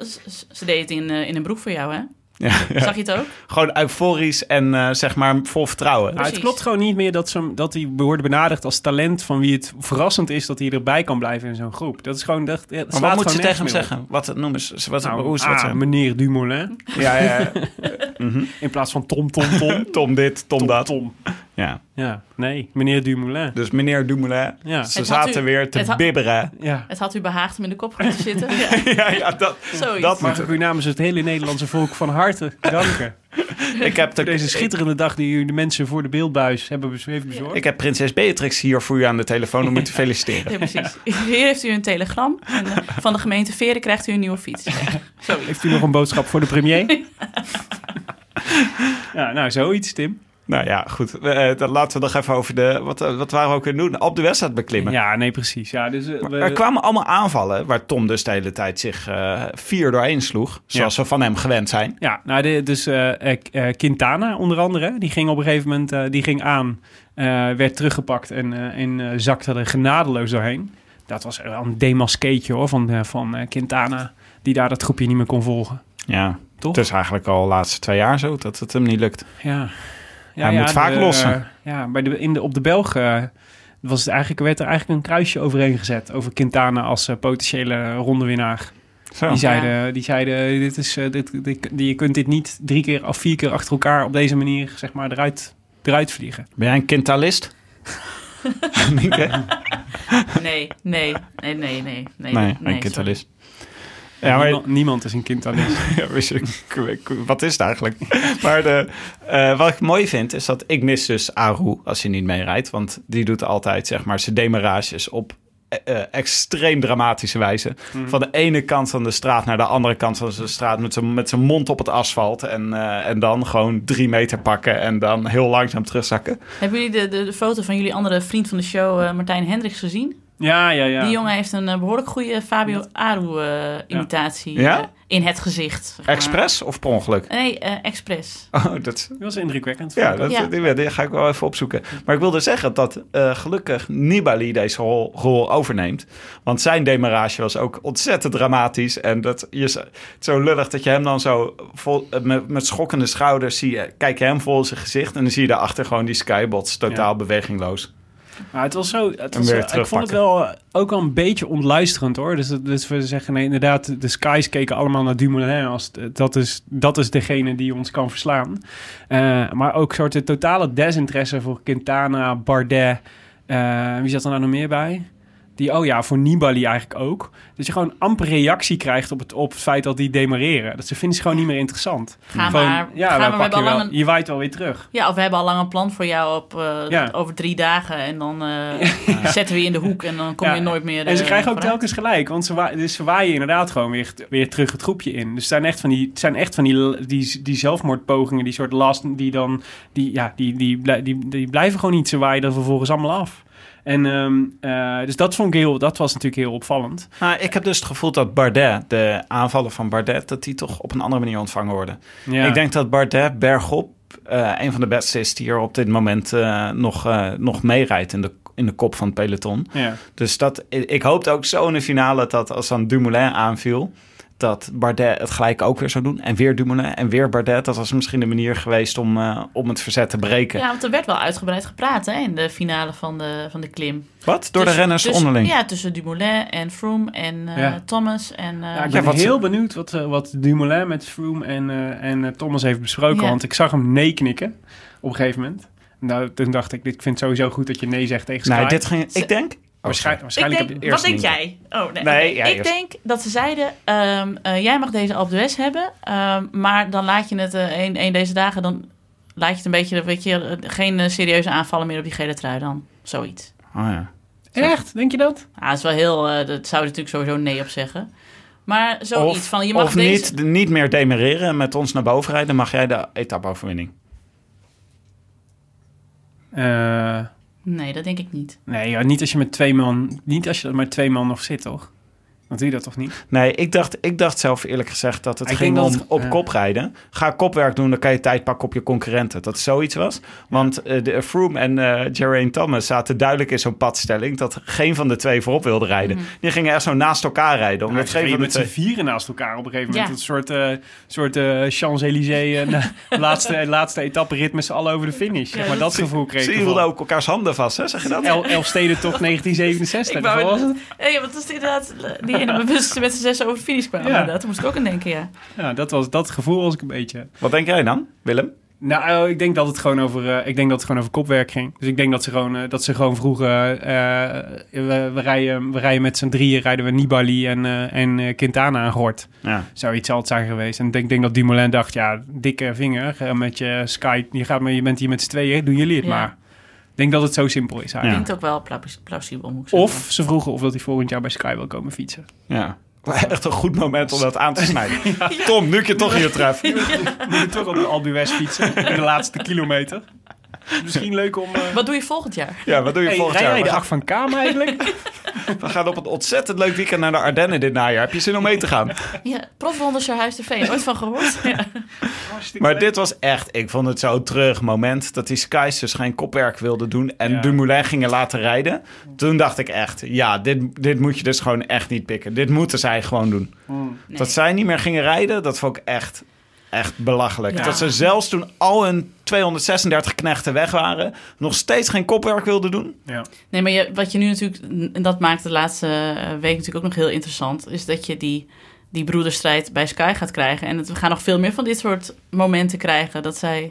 Ze deed het in, in een broek voor jou, hè? Ja, ja. Zag je het ook? Gewoon euforisch en eh, zeg maar vol vertrouwen. Nou, het klopt gewoon niet meer dat, ze, hem- dat hij wordt benaderd als talent van wie het verrassend is dat hij erbij kan blijven in zo'n groep. Dat is gewoon. Dat, Maar wat moet ze tegen hem op. zeggen? Wat noemen ze? Wat, Nou, hoe is wat ah, ze- meneer Dumoulin. Ja, ja, ja. In plaats van Tom, Tom, Tom. Tom dit, Tom, Tom, dat. Tom. Ja. Ja, nee, meneer Dumoulin. Dus meneer Dumoulin, Ja, ze zaten u- weer te had- bibberen. ja. Het had u behaagd om in de kop te zitten. Ja, ja, ja, dat, zoiets. dat Mag moet ik u namens het hele Nederlandse volk van harte danken. Ik heb, Voor de, deze schitterende dag die u de mensen voor de beeldbuis hebben heeft bezorgd. ik heb prinses Beatrix hier voor u aan de telefoon om u te feliciteren. Ja, precies. Hier heeft u een telegram. En eh, van de gemeente Veren krijgt u een nieuwe fiets. Heeft u nog een boodschap voor de premier? ja, nou, zoiets, Tim. Nou ja, goed. Eh, dan laten we nog even over de... Wat, eh, wat waren we ook weer doen? Op de wedstrijd beklimmen. Ja, nee, precies. Ja, dus, eh, we- Er kwamen allemaal aanvallen waar Tom dus de hele tijd zich eh, vier doorheen sloeg. Zoals we van hem gewend zijn. Ja, nou, de, dus Quintana onder andere, die ging op een gegeven moment die ging aan, werd teruggepakt en, en zakte er genadeloos doorheen. Dat was wel een demaskeetje hoor, van, van Quintana, die daar dat groepje niet meer kon volgen. Ja, Toch? het is eigenlijk al de laatste twee jaar zo dat het hem niet lukt. Ja. Ja Hij moet vaak lossen. eh, ja, bij de, in de, op de Belg eh, was het eigenlijk, werd er eigenlijk een kruisje overheen gezet over Quintana als eh, potentiële rondewinnaar. Zo. Die zeiden, die zeiden dit is, eh, dit, dit, die- je kunt dit niet drie keer of vier keer achter elkaar op deze manier zeg maar, eruit, eruit vliegen. Ben jij een quintalist? Nee, nee, nee, nee, nee. Nee, Nee, nee, een quintalist. Ja, Ja, maar niemand, niemand is een kind alleen. Ja, wist je, wat is het eigenlijk? Maar de, eh, wat ik mooi vind, is dat ik mis dus Aru als hij niet meerijdt. Want die doet altijd, zeg maar, zijn demarages op eh, eh, extreem dramatische wijze. Van de ene kant van de straat naar de andere kant van de straat... met zijn, met zijn mond op het asfalt. En, eh, en dan gewoon drie meter pakken en dan heel langzaam terugzakken. Hebben jullie de, de, de foto van jullie andere vriend van de show, eh, Martijn Hendricks, gezien? Ja, ja, ja. Die jongen heeft een eh, behoorlijk goede Fabio Aru-imitatie Ja? in het gezicht. zeg maar. Expres of per ongeluk? Nee, eh expres. Oh, dat, Dat was indrukwekkend. Ja, dat, Ja. Die, die ga ik wel even opzoeken. Maar ik wilde zeggen dat eh, gelukkig Nibali deze rol, rol overneemt. Want zijn demarage was ook ontzettend dramatisch. En dat je zo- zo lullig dat je hem dan zo vol, eh, met, met schokkende schouders zie je, kijk je hem vol zijn gezicht. En dan zie je daarachter gewoon die skybots totaal Ja. bewegingloos. Maar het was zo. Het was, eh, ik vond het wel eh, ook wel een beetje ontluisterend hoor. Dus, dus we zeggen nee, inderdaad, de Skies keken allemaal naar Dumoulin als t- dat is, dat is degene die ons kan verslaan. Eh, maar ook soort de totale desinteresse voor Quintana, Bardet. eh, wie zat er nou nog meer bij? Die, oh ja, voor Nibali eigenlijk ook. Dat je gewoon amper reactie krijgt op het, op het feit dat die demareren. Dat ze vinden ze gewoon niet meer interessant. Ga Gewoon, maar. ja, ga wij maar we pakken al wel, lang een, je waait wel weer terug. ja, of we hebben al lang een plan voor jou op, eh, Ja. over drie dagen. En dan eh, zetten we je in de hoek en dan kom je nooit meer En ze eh, krijgen ook telkens gelijk, want ze, wa dus ze waaien inderdaad gewoon weer, weer terug het groepje in. Dus het zijn echt van die, zijn echt van die, die, die zelfmoordpogingen, die soort last, die dan, die, ja, die, die, blij- die, die blijven gewoon niet. Ze waaien er vervolgens allemaal af. En ehm, eh, dus dat vond ik heel, dat was natuurlijk heel opvallend. Nou, ik heb dus het gevoel dat Bardet, de aanvallen van Bardet, dat die toch op een andere manier ontvangen worden. Ja. Ik denk dat Bardet bergop eh, een van de beste is die er op dit moment eh, nog, nog meerijdt in de, in de kop van het peloton. ja. Dus dat, ik hoopte ook zo in de finale dat als dan Dumoulin aanviel, dat Bardet het gelijk ook weer zou doen. En weer Dumoulin en weer Bardet. Dat was misschien de manier geweest om, eh, om het verzet te breken. Ja, want er werd wel uitgebreid gepraat hè, in de finale van de, van de klim. Wat? Door de renners tussen- onderling? Ja, tussen Dumoulin en Froome en eh, Ja. Thomas. En, eh, Ja, ik Ja, ben wat heel benieuwd wat, wat Dumoulin met Froome en, eh, en Thomas heeft besproken. Ja. Want ik zag hem nee knikken op een gegeven moment. Nou, toen dacht ik, dit, ik vind het sowieso goed dat je nee zegt tegen Sky. nou, dit ging, ik denk... Waarschijnlijk, ik waarschijnlijk denk, heb wat denk eerst jij? Oh, nee. Ik eerst. denk dat ze zeiden, ehm, eh, jij mag deze Alpe d'Huez hebben, ehm, maar dan laat je het eh, een, een deze dagen, dan laat je het een beetje, weet je, eh, geen serieuze aanvallen meer op die gele trui dan. Zoiets. Oh ja. Echt? Denk je dat? Ja, dat is wel heel, eh dat zou er natuurlijk sowieso nee op zeggen. Maar zoiets Of, van, je mag of deze... niet, niet meer demereren en met ons naar boven rijden, mag jij de etappe-overwinning. Eh, Nee, dat denk ik niet. nee, ja, niet als je met twee man, niet als je er met twee man nog zit, toch? Dan doe je dat toch niet? Nee, ik dacht, ik dacht zelf eerlijk gezegd dat het Ik ging om op kop rijden. Ga kopwerk doen, dan kan je tijd pakken op je concurrenten. Dat het zoiets was. Want eh, de Froome en eh Geraint Thomas zaten duidelijk in zo'n padstelling... dat geen van de twee voorop wilde rijden. Die gingen echt zo naast elkaar rijden. Omdat geen reden de met z'n vieren naast elkaar op een gegeven moment. Ja. Een soort, eh, soort eh, Champs-Élysées, eh, laatste, laatste etappe-rit met z'n allen over de finish. Zeg maar dat gevoel kreeg Ze hielden ook elkaars handen vast, hè? Zeg je dat? El, Elfstedentocht 1967. Ik wou dat was het. Hey, wat is inderdaad? Die ene bewust met z'n zes over de finish kwamen. Ja. Daar moest ik ook aan denken, ja. Ja, dat, was, dat gevoel was ik een beetje. Wat denk jij dan, Willem? Nou, ik denk dat het gewoon over, eh, ik denk dat het gewoon over kopwerk ging. Dus ik denk dat ze gewoon, eh, dat ze gewoon vroegen, eh, we, we, rijden, we rijden met z'n drieën, rijden we Nibali en, eh, en eh, Quintana aan gort. Ja. Zou iets altijd zijn geweest. En ik denk, denk dat Dumoulin dacht, ja, dikke vinger eh, met je Sky. Je, gaat, maar je bent hier met z'n tweeën, doen jullie het Ja. maar. Ik denk dat het zo simpel is eigenlijk. Klinkt ook wel plaus- plausibel, moet ik zeggen. Of ze vroegen of dat hij volgend jaar bij Sky wil komen fietsen. Ja. Echt een goed moment om dat aan te snijden. Tom, nu ik je toch hier tref. Moet je toch op de d'Huez fietsen in de laatste kilometer. Misschien leuk om... eh, Wat doe je volgend jaar? Ja, wat doe je Hey, volgend rij jaar? We de gaan, van Kamer eigenlijk? we gaan op een ontzettend leuk weekend naar de Ardennen dit najaar. Heb je zin om mee te gaan? Ja, profronde Sjarhuis de Veen. Ooit van gehoord? Ja. Maar dit was echt, ik vond het zo'n terug moment dat die Skies dus geen kopwerk wilden doen en Ja. Dumoulin gingen laten rijden. Toen dacht ik echt, ja, dit, dit moet je dus gewoon echt niet pikken. Dit moeten zij gewoon doen. Nee. Dat zij niet meer gingen rijden, dat vond ik echt, echt belachelijk. Ja. Dat ze zelfs toen al hun 236 knechten weg waren, nog steeds geen kopwerk wilden doen. Ja. Nee, maar je, wat je nu natuurlijk, en dat maakt de laatste eh, week natuurlijk ook nog heel interessant, is dat je die, die broederstrijd bij Sky gaat krijgen. En het, we gaan nog veel meer van dit soort momenten krijgen. Dat zij.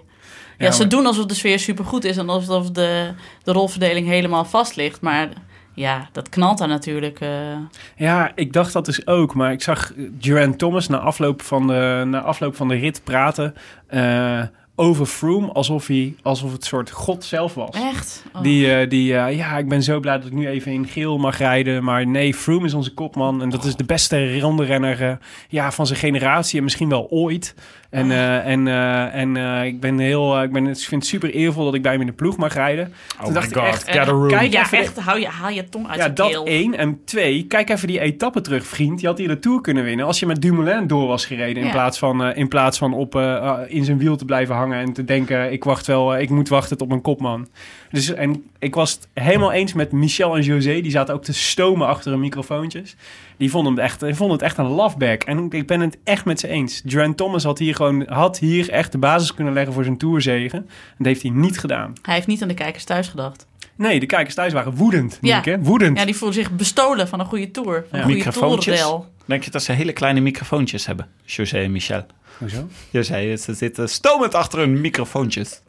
Ja, Ja, ze maar- doen alsof de sfeer supergoed is en alsof de, de rolverdeling helemaal vast ligt. Maar ja, dat knalt daar natuurlijk. eh. Ja, ik dacht dat dus ook. Maar ik zag Geraint Thomas na afloop van de, na afloop van de rit praten eh, over Froome alsof, hij, alsof het soort god zelf was. Echt? Oh. Die, eh, die eh, ja, ik ben zo blij dat ik nu even in geel mag rijden. Maar nee, Froome is onze kopman. En dat is de beste rondrenner eh, ja, van zijn generatie. En misschien wel ooit. En, eh, en, eh, en eh, ik ben heel, ik, ben, ik vind het super eervol dat ik bij hem in de ploeg mag rijden. Toen dacht ik echt, Eh, room. kijk ja, even echt, hou je, haal je tong uit ja, je dat keel. één. En twee, kijk even die etappe terug, vriend. Je had hier de Tour kunnen winnen als je met Dumoulin door was gereden. In plaats van, in, plaats van op, in zijn wiel te blijven hangen en te denken... ik wacht wel, eh, ik moet wachten tot mijn kopman. Dus, en ik was het helemaal eens met Michel en José. Die zaten ook te stomen achter hun microfoontjes. Die vonden, het echt, die vonden het echt een loveback. En ik ben het echt met ze eens. Durant Thomas had hier, gewoon, had hier echt de basis kunnen leggen voor zijn Tourzegen. En dat heeft hij niet gedaan. Hij heeft niet aan de kijkers thuis gedacht. Nee, de kijkers thuis waren woedend, Ja. Woedend. Ja, die voelde zich bestolen van een goede tour. Van Ja. een goede. Denk je dat ze hele kleine microfoontjes hebben? José en Michel. Hoezo? José, ze zitten stomend achter hun microfoontjes.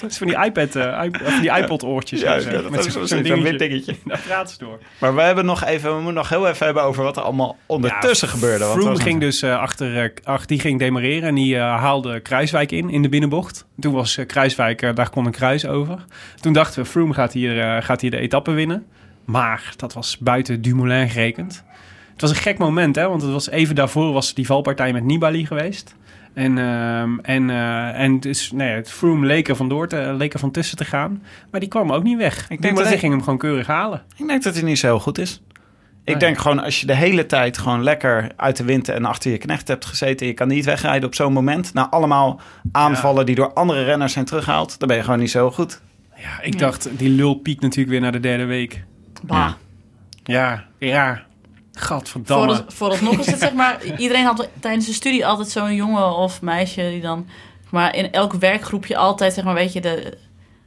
Dat is van die iPad, eh, iP- of van die iPod-oortjes. Ja, zo. dat Met is zo'n zo'n dingetje. wit dingetje. Daar praten ze door. Maar we hebben nog even, we moeten nog heel even hebben over wat er allemaal ondertussen gebeurde. Want Froome ging dus eh, achter, eh, ach, die ging demareren en die haalde Kruiswijk in, in de binnenbocht. Toen was Kruiswijk, daar kon een kruis over. Toen dachten we, Froome gaat hier, eh, gaat hier de etappe winnen. Maar dat was buiten Dumoulin gerekend. Het was een gek moment, hè, want het was even daarvoor was die valpartij met Nibali geweest. En, ehm, en, eh, en dus, nee, het Froome leek er, vandoor te, leek er van tussen te gaan. Maar die kwam ook niet weg. Ik denk dat hij- ging hem gewoon keurig halen. Ik denk dat hij niet zo heel goed is. Ik Nee. denk gewoon, als je de hele tijd gewoon lekker uit de wind en achter je knecht hebt gezeten... je kan niet wegrijden op zo'n moment... na allemaal aanvallen die door andere renners zijn teruggehaald... dan ben je gewoon niet zo goed. Ja, ik dacht, die lul piekt natuurlijk weer naar de derde week. Bah. Ja, ja. Gadverdamme. Vooral, vooralsnog is het zeg maar... Iedereen had tijdens de studie altijd zo'n jongen of meisje die dan... Maar in elk werkgroepje altijd, zeg maar, weet je, de,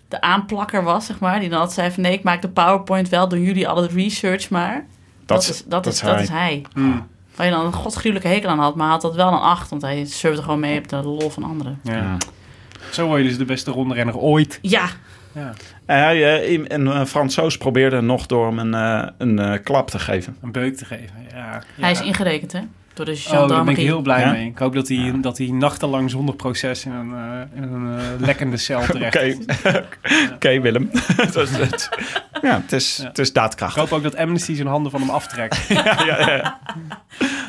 de aanplakker was, zeg maar. Die dan altijd zei van, nee, ik maak de PowerPoint wel, doen jullie alle research maar. Dat, is, dat, is, dat is hij. Mm, Waar je dan een godsgruwelijke hekel aan had, maar had dat wel een acht. Want hij surfde gewoon mee op de lol van anderen. ja. Zo word je dus de beste rondrenner ooit. Ja, Ja, En hij, eh, een eh, Fransoos probeerde nog door hem een, eh, een eh, klap te geven. een beuk te geven. Ja, hij is ingerekend, hè? Door de Oh, daar ben ik heel blij Ja? mee. Ik hoop dat hij, dat hij nachtenlang zonder proces in een, eh, in een eh, lekkende cel terecht Oké, is. Oké, Willem. Het was- het- ja, het is, Ja. het is Ik daadkrachtig. hoop ook dat Amnesty zijn handen van hem aftrekt. Ja, ja, ja.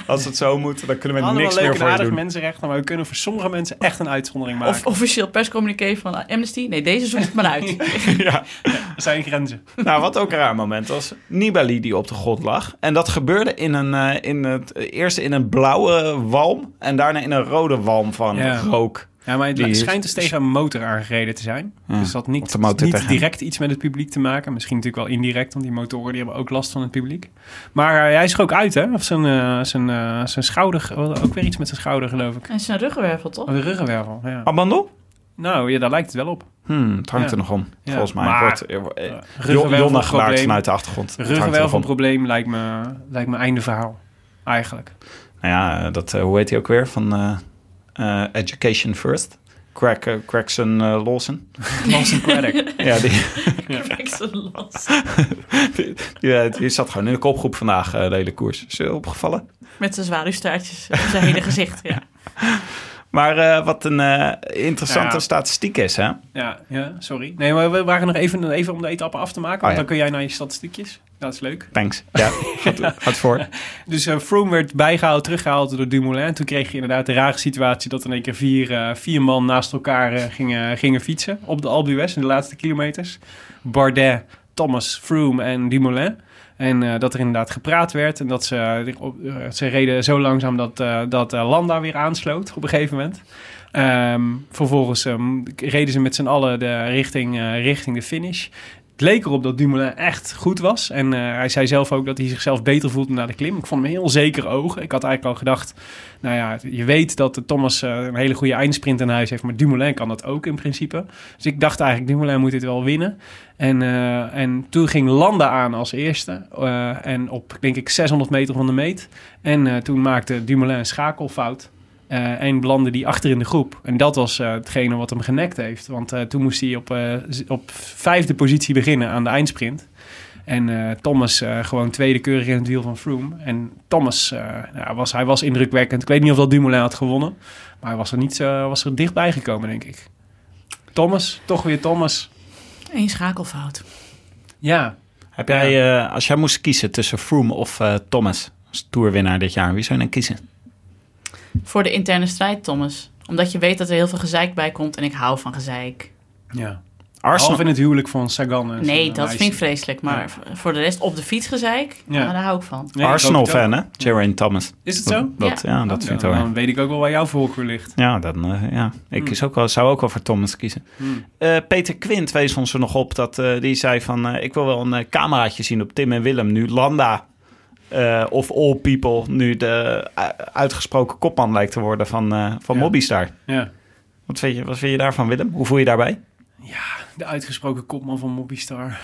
Als het zo moet, dan kunnen we Allemaal niks meer voor doen. mensenrechten, maar we kunnen voor sommige mensen echt een uitzondering maken. Of officieel perscommuniqué van Amnesty. Nee, deze zoekt het maar uit. ja. Er zijn grenzen. Nou, wat ook een raar moment was, Nibali die op de grond lag. En dat gebeurde in een, eh, in het, eerst in een blauwe walm en daarna in een rode walm van Ja. rook. Ja, maar het Die schijnt dus tegen een motor aangereden te zijn. Ja, dus dat niet, niet tegen. direct iets met het publiek te maken. Misschien natuurlijk wel indirect, want die motoren die hebben ook last van het publiek. Maar eh, hij is er ook uit, hè? Of zijn, eh, zijn, eh, zijn schouder, ook weer iets met zijn schouder, geloof ik. En zijn ruggenwervel, toch? Oh, de ruggenwervel, ja. Abandon? Nou, ja, daar lijkt het wel op. Hmm, het hangt Ja. er nog om, Ja, volgens mij. maar- Jonna gebaard vanuit de achtergrond. Er. Ruggenwervelprobleem lijkt me, lijkt me einde verhaal, eigenlijk. Nou ja, dat, eh, hoe heet hij ook weer? Van eh, eh, Education First. Crack, eh, Crackson eh, Lawson. Lawson Craddock. Ja, die, Excellent last. die, die, die zat gewoon in de kopgroep vandaag, eh, de hele koers. Is je opgevallen? Met zijn zwaluwstaartjes op zijn hele gezicht, ja. Maar eh, wat een eh, interessante Ja. statistiek is, hè? Ja, ja, sorry. Nee, maar we waren nog even, even om de etappe af te maken. Want ja. dan kun jij naar je statistiekjes. Dat is leuk. Thanks. Ja, gaat, gaat voor. Dus eh Froome werd bijgehaald, teruggehaald door Dumoulin. En toen kreeg je inderdaad de rare situatie dat in één keer vier, vier man naast elkaar gingen, gingen fietsen op de Alpe d'Huez in de laatste kilometers. Bardet, Thomas, Froome en Dumoulin. En eh, dat er inderdaad gepraat werd en dat ze, eh, ze reden zo langzaam dat, eh, dat Landa weer aansloot op een gegeven moment. Ehm, vervolgens ehm, reden ze met z'n allen de richting, richting de finish. Het leek erop dat Dumoulin echt goed was. En eh, hij zei zelf ook dat hij zichzelf beter voelde na de klim. Ik vond hem heel zeker ogen. Ik had eigenlijk al gedacht, nou ja, je weet dat Thomas eh, een hele goede eindsprint in huis heeft. Maar Dumoulin kan dat ook in principe. Dus ik dacht eigenlijk, Dumoulin moet dit wel winnen. En, eh, en toen ging Landa aan als eerste. en op, denk ik, 600 meter van de meet. En toen maakte Dumoulin een schakelfout. Eh, en belandde die achter in de groep. En dat was eh, hetgene wat hem genekt heeft. Want eh, toen moest hij op, eh, op vijfde positie beginnen aan de eindsprint. En eh, Thomas eh, gewoon tweede keurig in het wiel van Froome. En Thomas eh, nou, was, hij was indrukwekkend. Ik weet niet of dat Dumoulin had gewonnen. Maar hij was er, niet, was er dichtbij gekomen, denk ik. Thomas, toch weer Thomas. Eén schakelfout. Ja, Heb jij, eh, als jij moest kiezen tussen Froome of eh, Thomas als toerwinnaar dit jaar, wie zou je dan kiezen? Voor de interne strijd, Thomas. Omdat je weet dat er heel veel gezeik bij komt en ik hou van gezeik. ja. Arsenal. In het huwelijk van Sagan. en Nee, dat meisje. vind ik vreselijk. Maar Ja. voor de rest op de fiets gezeik, Ja. nou, daar hou ik van. Nee. Arsenal-fan, hè? Geraint Thomas. Is het zo? Dat, ja. Ja. dat Oh, vind ik wel. Dan weet ik ook wel waar jouw voorkeur ligt. Ja, dan, eh, ja. ik Hmm. ook wel, zou ook wel voor Thomas kiezen. Hmm. Eh, Peter Quint wees ons er nog op dat eh, die zei van... eh, ik wil wel een cameraatje zien op Tim en Willem nu Landa... eh, of all people nu de eh, uitgesproken kopman lijkt te worden van, eh van Ja. Mobbystar. Ja. Wat vind, je, wat vind je daarvan, Willem? Hoe voel je daarbij? De uitgesproken kopman van Mobbystar.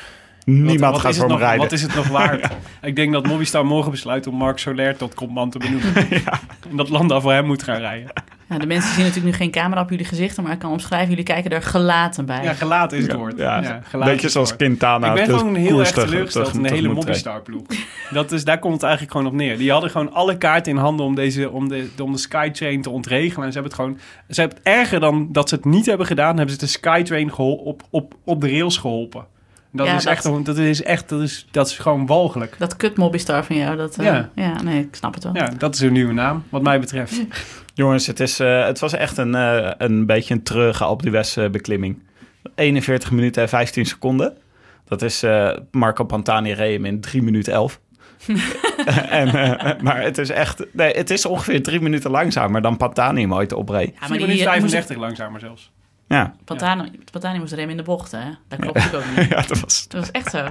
Niemand Wat- wat gaat voor hem nog, rijden. Wat is het nog waard? ik denk dat Mobbystar morgen besluit om Mark Soler tot kopman te benoemen. En dat Landa voor hem moet gaan rijden. Ja, de mensen zien natuurlijk nu geen camera op jullie gezichten, maar ik kan omschrijven, jullie kijken er gelaten bij. Ja, gelaten is het woord. Ja, Ja, gelaten is beetje zoals woord. Quintana. Ik ben gewoon heel erg teleurgesteld in de hele rijdt. Mobbystar-ploeg. Dat is, daar komt het eigenlijk gewoon op neer. Die hadden gewoon alle kaarten in handen om, deze, om, de, om de Skytrain te ontregelen. En ze hebben het gewoon... Ze hebben het erger dan dat ze het niet hebben gedaan, hebben ze de Skytrain gehol, op, op, op de rails geholpen. Dat, Ja, is dat- echt, gewoon- dat is echt, dat is, dat is gewoon walgelijk. Dat kut Mobbystar van jou, dat... eh, Ja. ja. nee, ik snap het wel. Ja, dat is een nieuwe naam, wat mij betreft. Jongens, het, is, eh, het was echt een, eh, een beetje een treurige Alpe d'Huez eh, beklimming. 41 minuten en 15 seconden. Dat is eh, Marco Pantani reed in 3 minuten 11. en, eh, maar het is echt... Nee, het is ongeveer 3 minuten langzamer dan Pantani hem ooit opreed. Ja, Maar die die, moest, 35 langzamer zelfs. Ja, Pantani, Pantani moest remmen in de bocht, hè? Dat klopt natuurlijk ook niet. ja dat was... Dat was echt zo.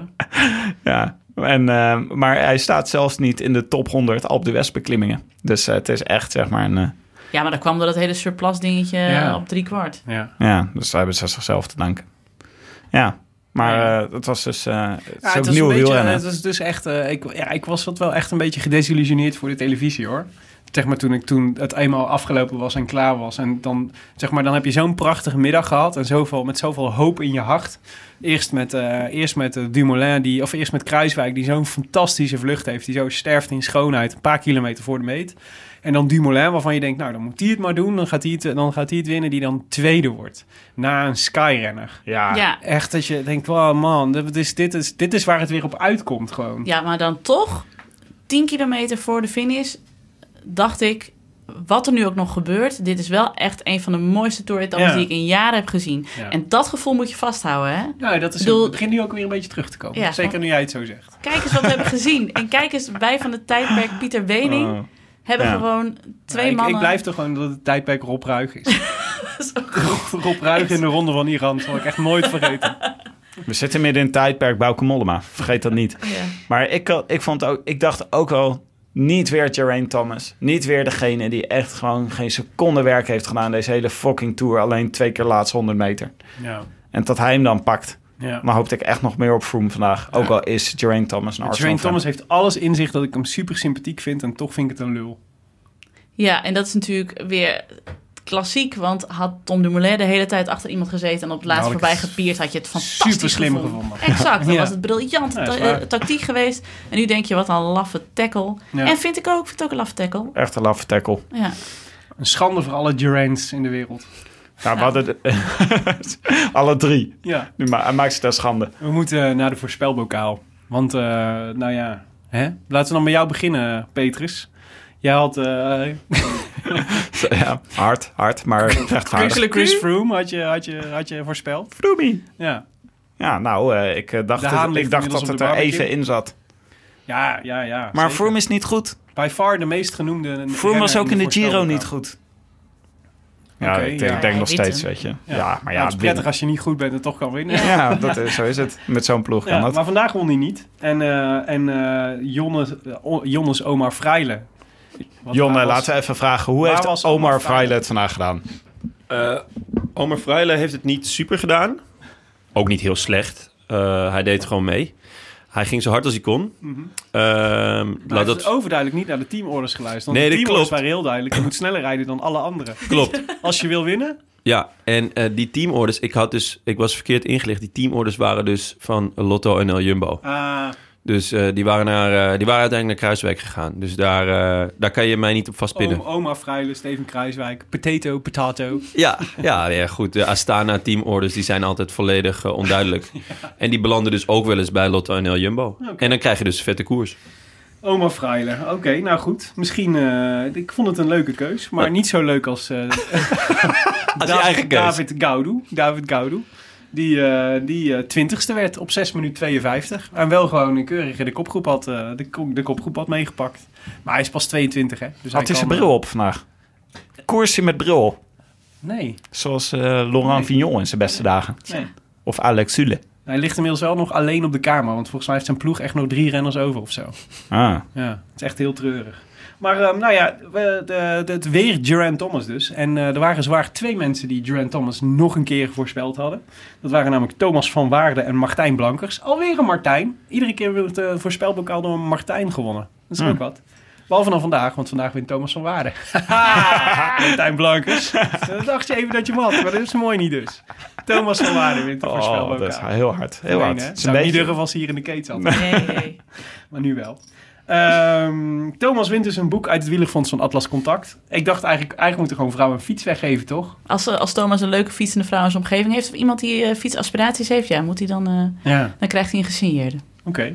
Ja. En, eh, maar hij staat zelfs niet in de top 100 Alpe d'Huez beklimmingen. Dus eh, het is echt zeg maar een... Ja, maar dat kwam door dat hele surplus dingetje Ja. op drie kwart. Ja. ja, dus daar hebben ze zichzelf te danken. Ja, maar Ja. eh, het was dus... eh het is Ja, het, was nieuwe wielrennen. het was dus echt, eh, ik, ja, ik was wat wel echt een beetje gedesillusioneerd voor de televisie hoor. Zeg maar toen, ik, toen het eenmaal afgelopen was en klaar was. En dan, zeg maar, dan heb je zo'n prachtige middag gehad en zoveel, met zoveel hoop in je hart. Eerst met, eh, eerst met Dumoulin, die, of eerst met Kruiswijk, die zo'n fantastische vlucht heeft. Die zo sterft in schoonheid, een paar kilometer voor de meet. En dan Dumoulin, waarvan je denkt, nou dan moet hij het maar doen. Dan gaat hij het, dan gaat hij het winnen, die dan tweede wordt. Na een Skyrenner. Ja, Ja. Echt dat je denkt, wow man, dit is, dit, is, dit is waar het weer op uitkomt gewoon. ja, maar dan toch, 10 kilometer voor de finish, dacht ik, wat er nu ook nog gebeurt, dit is wel echt een van de mooiste toeretappes Ja. die ik in jaren heb gezien. Ja. En dat gevoel moet je vasthouden, hè? Nou, dat is, bedoel- het begint nu ook weer een beetje terug te komen. Ja, Zeker nu jij het zo zegt. Kijk eens wat we hebben gezien. En kijk eens, wij van het tijdperk Pieter Wening Oh. Hebben Ja. gewoon twee Ja, ik, mannen... ik blijf toch gewoon dat het tijdperk Rob Ruig is. Rob Ruig in de ronde van Iran zal ik echt nooit vergeten. We zitten midden in het tijdperk Bauke Mollema. Vergeet dat niet. Ja. Maar ik, ik, vond ook, ik dacht ook wel... Niet weer Geraint Thomas. Niet weer degene die echt gewoon geen seconde werk heeft gedaan... deze hele fucking tour. Alleen twee keer laatste 100 meter. Ja, En dat hij hem dan pakt. Ja. Maar hoopte ik echt nog meer op Froome vandaag. Ook al is Geraint Thomas een Arsenal Geraint. Thomas heeft alles in zich dat ik hem super sympathiek vind en toch vind ik het een lul. Ja, en dat is natuurlijk weer klassiek, want had Tom Dumoulin de hele tijd achter iemand gezeten en op het laatst Nou, voorbij gepierd, had je het fantastisch super slim gevonden. gevonden. Exact, dan Ja. was het briljant Ja, dat is ta- waar. eh, tactiek geweest. En nu denk je, wat een laffe tackle. Ja. En vind ik ook, vind ik ook een laffe tackle. Echt een laffe tackle. Ja. Een schande voor alle Geraints in de wereld. Nou, we hadden de- alle drie. Ja, Nu ma maakt ze daar schande. we moeten naar de voorspelbokaal. Want, eh, nou ja, hè? laten we dan bij jou beginnen, Petrus. Jij had eh Ja, hard, hard, maar rechtvaardig. Chris, Chris Froome had je, had, je, had je voorspeld. Froomie. Ja, Ja, nou, eh, ik dacht, het- ik dacht dat het er even in zat. ja, ja. ja Maar. Froome is niet goed. By far de meest genoemde Froome was ook in de Giro niet goed. Ja, ik, ja. denk nog steeds, weet je. Ja, maar ja, het is prettig als je niet goed bent en toch kan winnen. Ja, dat is, zo is het. Met zo'n ploeg kan Ja, dat. maar vandaag won hij niet. En, eh en eh Jonnes, Jonnes Omar Freile. Jonne, was- laten we even vragen. Hoe heeft was Omar Omar Freile het vandaag gedaan? Eh Omar Freile heeft het niet super gedaan. Ook niet heel slecht. Eh, hij deed gewoon mee. Hij ging zo hard als hij kon. Hij heeft dat overduidelijk niet naar de teamorders geluisterd. Want Nee, de dat teamorders klopt. waren heel duidelijk. Je moet sneller rijden dan alle anderen. klopt. Als je wil winnen. Ja, en eh, die teamorders, ik had dus, ik was verkeerd ingelicht. Die teamorders waren dus van Lotto en El Jumbo. Ah, Dus eh, die, waren naar, eh, die waren uiteindelijk naar Kruiswijk gegaan. Dus daar, eh, daar kan je mij niet op vastpinnen. Om, Omar Freile, Steven Kruiswijk, Potato, Potato. Ja, ja, ja, goed. De Astana teamorders die zijn altijd volledig onduidelijk. En die belanden dus ook wel eens bij Lotto en El Jumbo. En dan krijg je dus vette koers. Omar Freile. Oké, nou goed. Misschien, ik vond het een leuke keus. Maar niet zo leuk als, Als je eigen keus. David Gaudu. David Gaudu. Die, eh die eh, twintigste werd op 6 minuten 52. En wel gewoon een keurige de kopgroep had, eh, de, de kopgroep had meegepakt. Maar hij is pas 22, hè. Dus Had hij zijn bril op vandaag? Koersje met bril Nee, Zoals Laurent Nee. Vignon in zijn beste dagen. nee. Of Alex Sule. Hij ligt inmiddels wel nog alleen op de kamer. Want volgens mij heeft zijn ploeg echt nog drie renners over of zo. Ah. Ja, het is echt heel treurig. Maar ehm, nou ja, we, de, de, het weer Geraint Thomas dus. En eh, er waren zwaar twee mensen die Geraint Thomas nog een keer voorspeld hadden. Dat waren namelijk Thomas van Waarden en Martijn Blankers. Alweer een Martijn. Iedere keer wordt het uh, voorspelbokaal door een Martijn gewonnen. Dat is Hmm. ook wat. Behalve dan vandaag, want vandaag wint Thomas van Waarden. Martijn Blankers. Dan dacht je even dat je hem had, maar dat is mooi niet dus. Thomas van Waarden wint de Oh, voorspelbokaal. dat is heel hard. Heel hard. hè? Het is Zou een niet beetje... durven als hij hier in de keten zat. Nee, nee. Maar nu wel. Ehm, Thomas wint dus een boek uit het wielerfonds van Atlas Contact. Ik dacht eigenlijk, eigenlijk moeten gewoon vrouwen een fiets weggeven, toch? Als, eh, als Thomas een leuke fietsende vrouw in zijn omgeving heeft... of iemand die eh, fietsaspiraties heeft, ja, moet hij dan, eh, Ja, dan krijgt hij een gesigneerde. oké.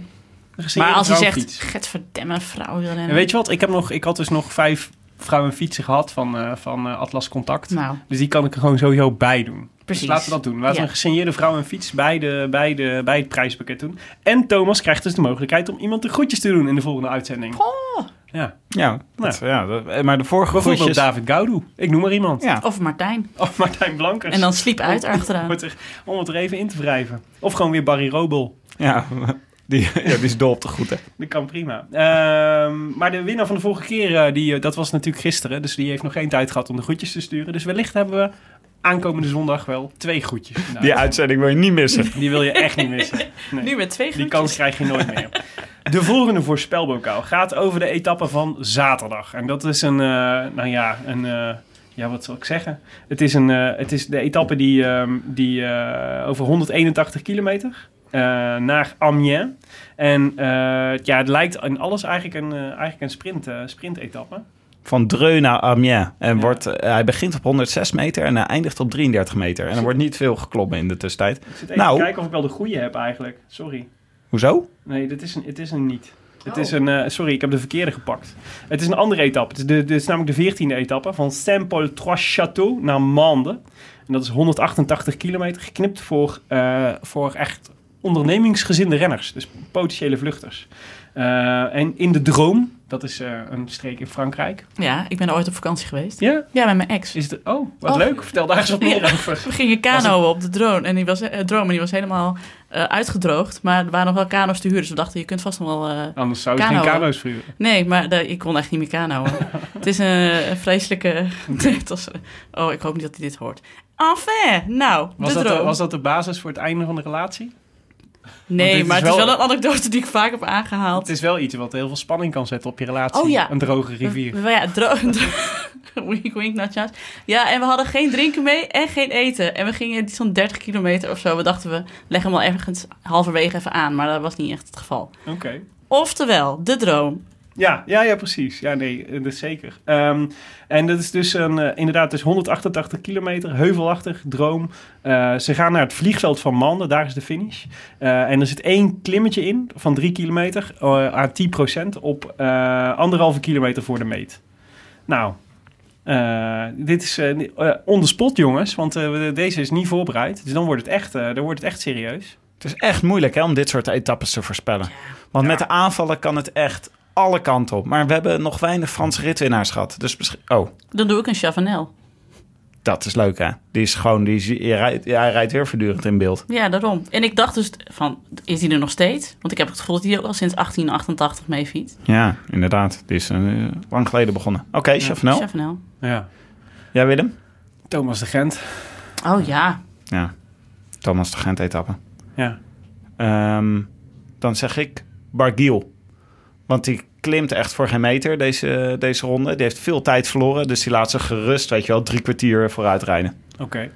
Maar als hij zegt, getverdemme vrouw En weet je wat, ik, heb nog, ik had dus nog vijf vrouwen fietsen gehad van, van Atlas Contact. Nou, Dus die kan ik er gewoon sowieso bij doen. Precies. Dus laten we dat doen. Laten we Ja. een gesigneerde vrouw en fiets bij, de, bij, de, bij het prijspakket doen. En Thomas krijgt dus de mogelijkheid om iemand de groetjes te doen in de volgende uitzending. Oh, Ja, Ja, dat, ja dat- maar de vorige bijvoorbeeld groetjes... David Gaudu. Ik noem maar iemand. Ja, of Martijn. Of Martijn Blankers. En dan sliep uit achteraan. Om het, er, om het er even in te wrijven. Of gewoon weer Barry Robel. ja, die, ja, die is dol op de groeten. Dat kan prima. Ehm, maar de winnaar van de vorige keer, eh, die, eh, dat was natuurlijk gisteren. Dus die heeft nog geen tijd gehad om de groetjes te sturen. Dus wellicht hebben we aankomende zondag wel twee groetjes. Nou, Die uitzending wil je niet missen. die wil je echt niet missen. Nee. Nu met twee Die groetjes. kans krijg je nooit meer. De volgende voorspelbokaal gaat over de etappe van zaterdag. En dat is een, eh, nou ja, een, eh, ja, wat zal ik zeggen? Het is, een, eh, het is de etappe die, ehm, die eh, over 181 kilometer eh, naar Amiens. En eh, ja, het lijkt in alles eigenlijk een, eigenlijk een sprint, eh, sprintetappe. Van Dreux naar Amiens. En Ja. wordt, eh, hij begint op 106 meter en hij eindigt op 33 meter. En er wordt niet veel geklommen in de tussentijd. Ik zit even Nou. te kijken of ik wel de goede heb eigenlijk. Sorry. Hoezo? Nee, dit is een, het is een niet. Het is een, eh, sorry, ik heb de verkeerde gepakt. Het is een andere etappe. Het is, de, dit is namelijk de 14e etappe van Saint-Paul-Trois-Châteaux naar Mende. En dat is 188 kilometer, geknipt voor, eh, voor echt ondernemingsgezinde renners. Dus potentiële vluchters. Eh, en in de Droom, dat is eh, een streek in Frankrijk. Ja, ik ben er ooit op vakantie geweest. Ja? Ja, met mijn ex. Is oh, wat Oh. leuk. Vertel daar eens wat meer Ja. over. We gingen kanoën op de drone en die was, eh, drone en die was helemaal eh, uitgedroogd. Maar er waren nog wel kano's te huren, dus we dachten, je kunt vast nog wel... Anders zou je geen kano's vuren. Nee, maar de- ik kon echt niet meer kanoën. het is een, een vreselijke... was, oh, ik hoop niet dat hij dit hoort. Enfin, nou, Was de dat, de, droom. was dat de basis voor het einde van de relatie? Nee, is maar het is wel- een anekdote die ik vaak heb aangehaald. Het is wel iets wat heel veel spanning kan zetten op je relatie. Oh ja. Een droge rivier. Maar ja, dro wink, wink, nachos. Ja, en we hadden geen drinken mee en geen eten. En we gingen zo'n 30 kilometer of zo. We dachten, we leggen hem wel ergens halverwege even aan. Maar dat was niet echt het geval. Oké. Oftewel, de droom. Ja, ja, ja, precies. Ja, nee, dat is zeker. Ehm, en dat is dus een, eh, inderdaad dus 188 kilometer, heuvelachtig, droom. Eh, ze gaan naar het vliegveld van Mande, daar is de finish. Eh, en er zit één klimmetje in van 3 kilometer eh, aan 10% op eh, anderhalve kilometer voor de meet. Nou, eh, dit is eh, eh, on the spot, jongens, want eh, deze is niet voorbereid. Dus dan wordt het echt, eh, dan wordt het echt serieus. Het is echt moeilijk hè, om dit soort etappes te voorspellen. Want met de aanvallen kan het echt alle kanten op. Maar we hebben nog weinig Franse ritwinnaars gehad. Dus. Oh, Dan doe ik een Chavanel. dat is leuk hè. Die is gewoon... Die is, je rijdt, ja, hij rijdt weer voortdurend in beeld. Ja, daarom. En ik dacht dus van, is hij er nog steeds? Want ik heb het gevoel dat hij ook al sinds 1888 mee fietst. Ja, inderdaad. Die is eh, lang geleden begonnen. Oké, Chavanel. Chavanel. Ja. Jij Willem? Thomas de Gent. Oh ja. Ja. Thomas de Gent etappe. Ja. Ehm, dan zeg ik Bargiel. Want die klimt echt voor geen meter deze, deze ronde. Die heeft veel tijd verloren. Dus die laat ze gerust, weet je wel, drie kwartier vooruit rijden. Oké.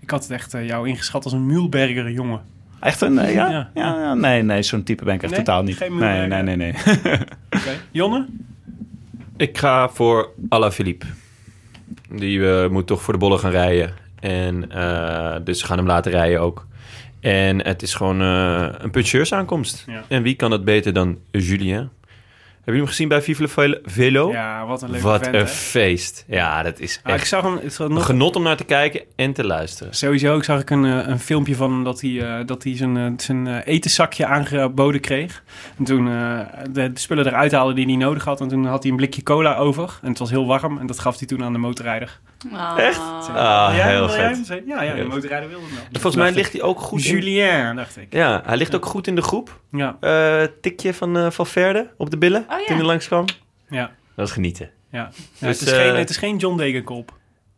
Ik had het echt eh, jou ingeschat als een Mühlberger jongen. Echt een, eh, ja? Ja. ja. ja, nee, nee, zo'n type ben ik echt Nee? totaal niet. Geen nee, nee, nee, nee. Oké. Jonne? Ik ga voor Alaphilippe. Die eh, moet toch voor de bollen gaan rijden. En eh, dus ze gaan hem laten rijden ook. En het is gewoon eh, een puncheursaankomst. Ja. En wie kan dat beter dan Julien? Heb je hem gezien bij Vive le Velo-? Ja, wat een leuke Wat een hè? feest. Ja, dat is Ah, ik echt zag hem, het was een nog, genot om naar te kijken en te luisteren. sowieso ik zag ik een, eh, een filmpje van hem dat hij, eh, dat hij zijn, eh, zijn etenzakje aangeboden kreeg. En toen eh, de, de spullen eruit haalde die hij nodig had. En toen had hij een blikje cola over. En het was heel warm. En dat gaf hij toen aan de motorrijder. Echt? Ah, Wil jij- heel vet. Ja, ja, de motorrijder wilde hem wel. En volgens mij ligt hij ook goed in... Julien, dacht ik. Ja, hij ligt ook goed in de groep. Ja, Eh, tikje van eh Valverde op de billen Oh, ja. toen hij langskwam. ja, Dat is genieten. ja. ja Dus, het, is eh, geen, het is geen John Degenkolb.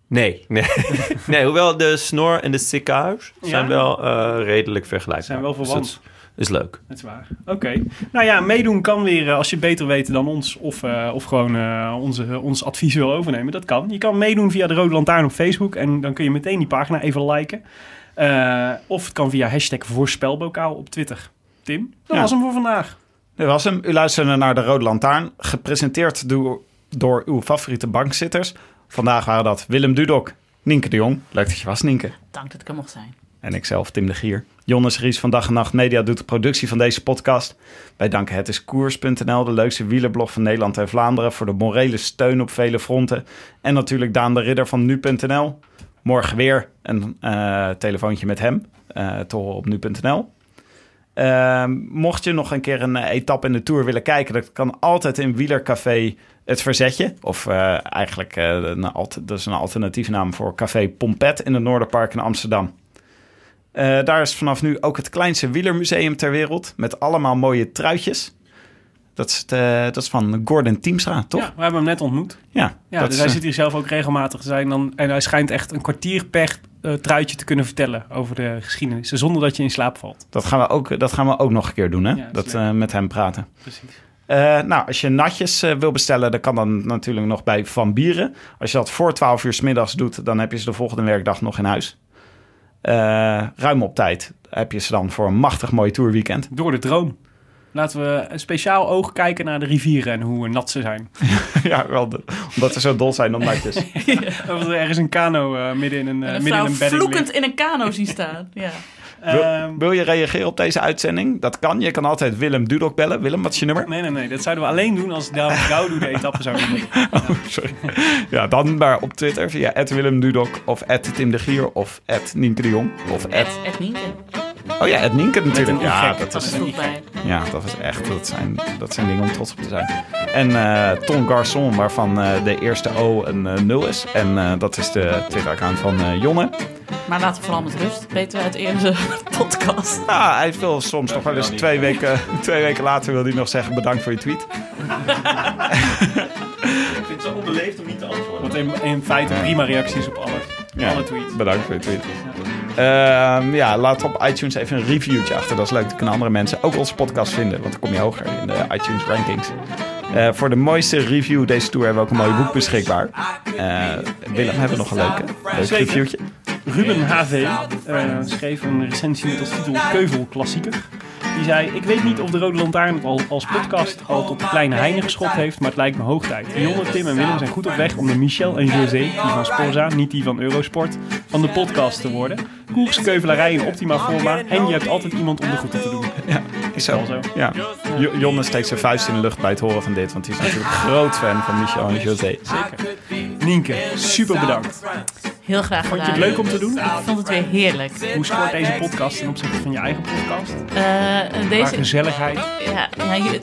Nee, nee. nee, hoewel de snor en de sikhuis zijn Ja? wel eh, redelijk vergelijkbaar. Zijn wel Dus verwant. dat is leuk. Dat is waar. Oké. Nou ja, meedoen kan weer eh, als je beter weet dan ons. Of, eh, of gewoon eh, onze, ons advies wil overnemen. Dat kan. Je kan meedoen via de Rode Lantaarn op Facebook. En dan kun je meteen die pagina even liken. Eh, of het kan via hashtag voorspelbokaal op Twitter. Tim, dat Ja. was hem voor vandaag. Dit was hem. U luisterde naar de Rode Lantaarn. Gepresenteerd door, door uw favoriete bankzitters. Vandaag waren dat Willem Dudok, Nienke de Jong. Leuk dat je was, Nienke. Dank dat ik er mocht zijn. En ikzelf, Tim de Gier. Jonnes Ries van Dag en Nacht Media doet de productie van deze podcast. Wij danken Het is Koers.nl, de leukste wielerblog van Nederland en Vlaanderen... voor de morele steun op vele fronten. En natuurlijk Daan de Ridder van Nu.nl. Morgen weer een eh, telefoontje met hem, te horen op Nu.nl. Ehm, mocht je nog een keer een eh, etappe in de Tour willen kijken... dat kan altijd in Wielercafé Het Verzetje. Of eh, eigenlijk, eh, een dat is een alternatieve naam voor Café Pompet... in het Noorderpark in Amsterdam. Daar is vanaf nu ook het kleinste wielermuseum ter wereld. Met allemaal mooie truitjes. Dat is, het, eh, dat is van Gordon Teamstra, toch? Ja, we hebben hem net ontmoet. Ja, Ja, dat dus is, hij eh, zit hier zelf ook regelmatig te zijn. Dan, en hij schijnt echt een kwartier per eh, truitje te kunnen vertellen over de geschiedenis. Zonder dat je in slaap valt. dat, gaan we ook, dat gaan we ook nog een keer doen, hè? Ja, dat dat met hem praten. Precies. Nou, als je natjes wil bestellen, dan kan dan natuurlijk nog bij Van Bieren. Als je dat voor 12 uur 's middags doet, dan heb je ze de volgende werkdag nog in huis. Ruim op tijd heb je ze dan voor een machtig mooi tourweekend. Door de droom. Laten we een speciaal oog kijken naar de rivieren en hoe nat ze zijn. ja, wel de- omdat ze zo dol zijn op natjes. Of er ergens een kano eh, midden in een, eh, midden in een bedding vloekend ligt. in een kano zien staan. Ja. Wil, Ehm, wil je reageren op deze uitzending? Dat kan. Je kan altijd Willem Dudok bellen. Willem, wat is je nummer? nee, nee, nee. Dat zouden we alleen doen als David Gaudu de etappe zou doen. Oh, sorry. Ja, dan maar op Twitter via Willem Dudok of Tim de Gier of Nienke de Jong. Of Ed, Ed Nienke. Oh ja, Nienke natuurlijk. Een Ja, dat is, ja, dat is echt. Dat zijn, dat zijn dingen om trots op te zijn. En eh Ton Garçon, waarvan eh, de eerste O een eh, 0 is. En eh, dat is de Twitter-account van eh, Jonne. Maar laten we vooral met rust. Weten we uit podcast. Nou, hij wil soms nog wel eens twee weken, twee weken later wil hij nog zeggen bedankt voor je tweet. Ik vind het zo onbeleefd om niet te antwoorden. Wat in, in feite prima reacties op alles. Ja, Alle tweets. Bedankt voor je tweet. Ja, laat op iTunes even een reviewtje achter. Dat is leuk. Dan kunnen andere mensen ook onze podcast vinden. Want dan kom je hoger in de iTunes rankings. Eh, voor de mooiste review deze tour hebben we ook een mooi boek beschikbaar. Eh, Willem, hebben we nog een leuke, leuk reviewtje? Ruben HV eh, schreef een recensie met als titel Keuvel Klassieker. Die zei, ik weet niet of de Rode Lantaarn het al als podcast al tot de kleine Heine geschopt heeft, maar het lijkt me hoog tijd. Jonne, Tim en Willem zijn goed op weg om de Michel en José, die van Sporza, niet die van Eurosport, van de podcast te worden. Koers, keuvelarij in optima forma en je hebt altijd iemand om de groeten te doen. Ja, is zo. Wel zo. Ja. Jo- Jonne steekt zijn vuist in de lucht bij het horen van dit. Want hij is natuurlijk groot fan van Michel en José. Zeker. Nienke, super bedankt. Heel graag gedaan. Vond je het leuk om te doen? Ik vond het weer heerlijk. Hoe scoort deze podcast ten opzichte van je eigen podcast? Eh, Qua deze, gezelligheid. ja, ja, je-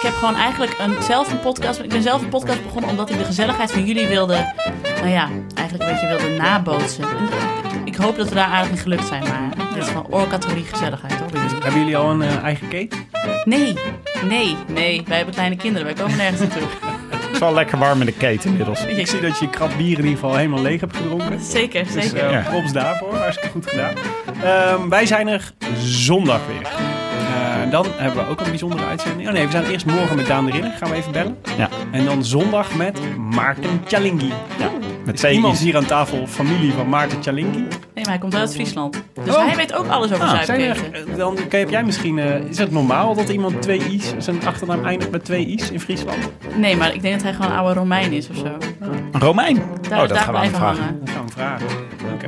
ik heb gewoon eigenlijk een, zelf een podcast. Ik ben zelf een podcast begonnen omdat ik de gezelligheid van jullie wilde. Nou ja, eigenlijk een beetje wilde nabootsen. En ik hoop dat we daar aardig in gelukt zijn. Maar dit is van oorcategorie gezelligheid hoor. bij jullie. Hebben jullie al een eh, eigen keten? Nee, nee, nee. Wij hebben kleine kinderen. Wij komen nergens naartoe. Het is wel lekker warm in de keten inmiddels. Ik zie dat je je krat bier in ieder geval helemaal leeg hebt gedronken. Zeker, Dus zeker. Ja. props daarvoor. Hartstikke goed gedaan. Ehm, wij zijn er zondag weer. Eh, dan hebben we ook een bijzondere uitzending. Oh nee, we zijn eerst morgen met Daan de Ridder. Gaan we even bellen. Ja. En dan zondag met Maarten Tjalingi. Met Is twee iemand i's. hier aan tafel familie van Maarten Tjalingi? Nee, maar hij komt uit Friesland. Dus Oh. hij weet ook alles over Ah, er, eh, dan heb jij misschien... eh, is het normaal dat iemand twee i's, zijn achternaam eindigt met twee i's in Friesland? Nee, maar ik denk dat hij gewoon een oude Romein is of zo. Een Romein. Daar, oh, dat daar gaan we aan blijven vragen. hangen. Dat gaan we vragen. Oké.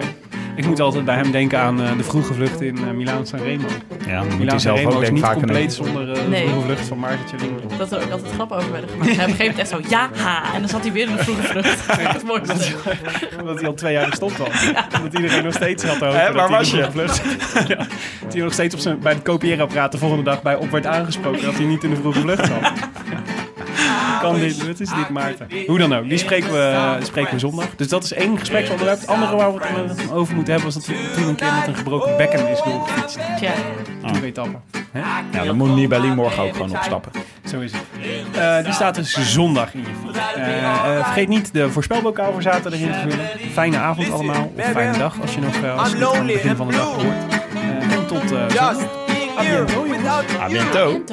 Ik moet altijd bij hem denken aan eh, de vroege vlucht in uh, Milaan Sanremo. Ja, dan moet hij Milaan zelf Sanremo ook is niet compleet een... zonder eh, de Nee. vroege vlucht van Maarten Tjalingi. Dat er ook altijd grappen over werden gemaakt. Hij op een gegeven moment echt zo, ja, ha. En dan zat hij weer in de vroege vlucht. Het mooiste. Omdat hij al twee jaar gestopt was. Dat iedereen nog steeds had over Hè, dat waar hij was de je? vroege vlucht. ja, dat hij nog steeds op zijn, bij het kopieerapparaat de volgende dag bij op werd aangesproken dat hij niet in de vroege vlucht zat. Kan dit, wat is dit Maarten? Hoe dan ook, die spreken we, eh, spreken we zondag. Dus dat is één gespreksonderwerp. Het andere waar we het hem over moeten hebben was dat toen een keer met een gebroken bekken is doorgefietst. Tja, Die etappe. Hè? Ja, dan moet Nibali morgen ook gewoon opstappen. Zo is het. Eh, die staat dus zondag in je feed. Eh, eh, vergeet niet de voorspelbokaal voor zaterdag in te vullen. Fijne avond allemaal. Of fijne dag als je nog eh, als je het begin van de dag hoort. Eh, en tot eh zondag. A bientôt, jongens. A bientôt.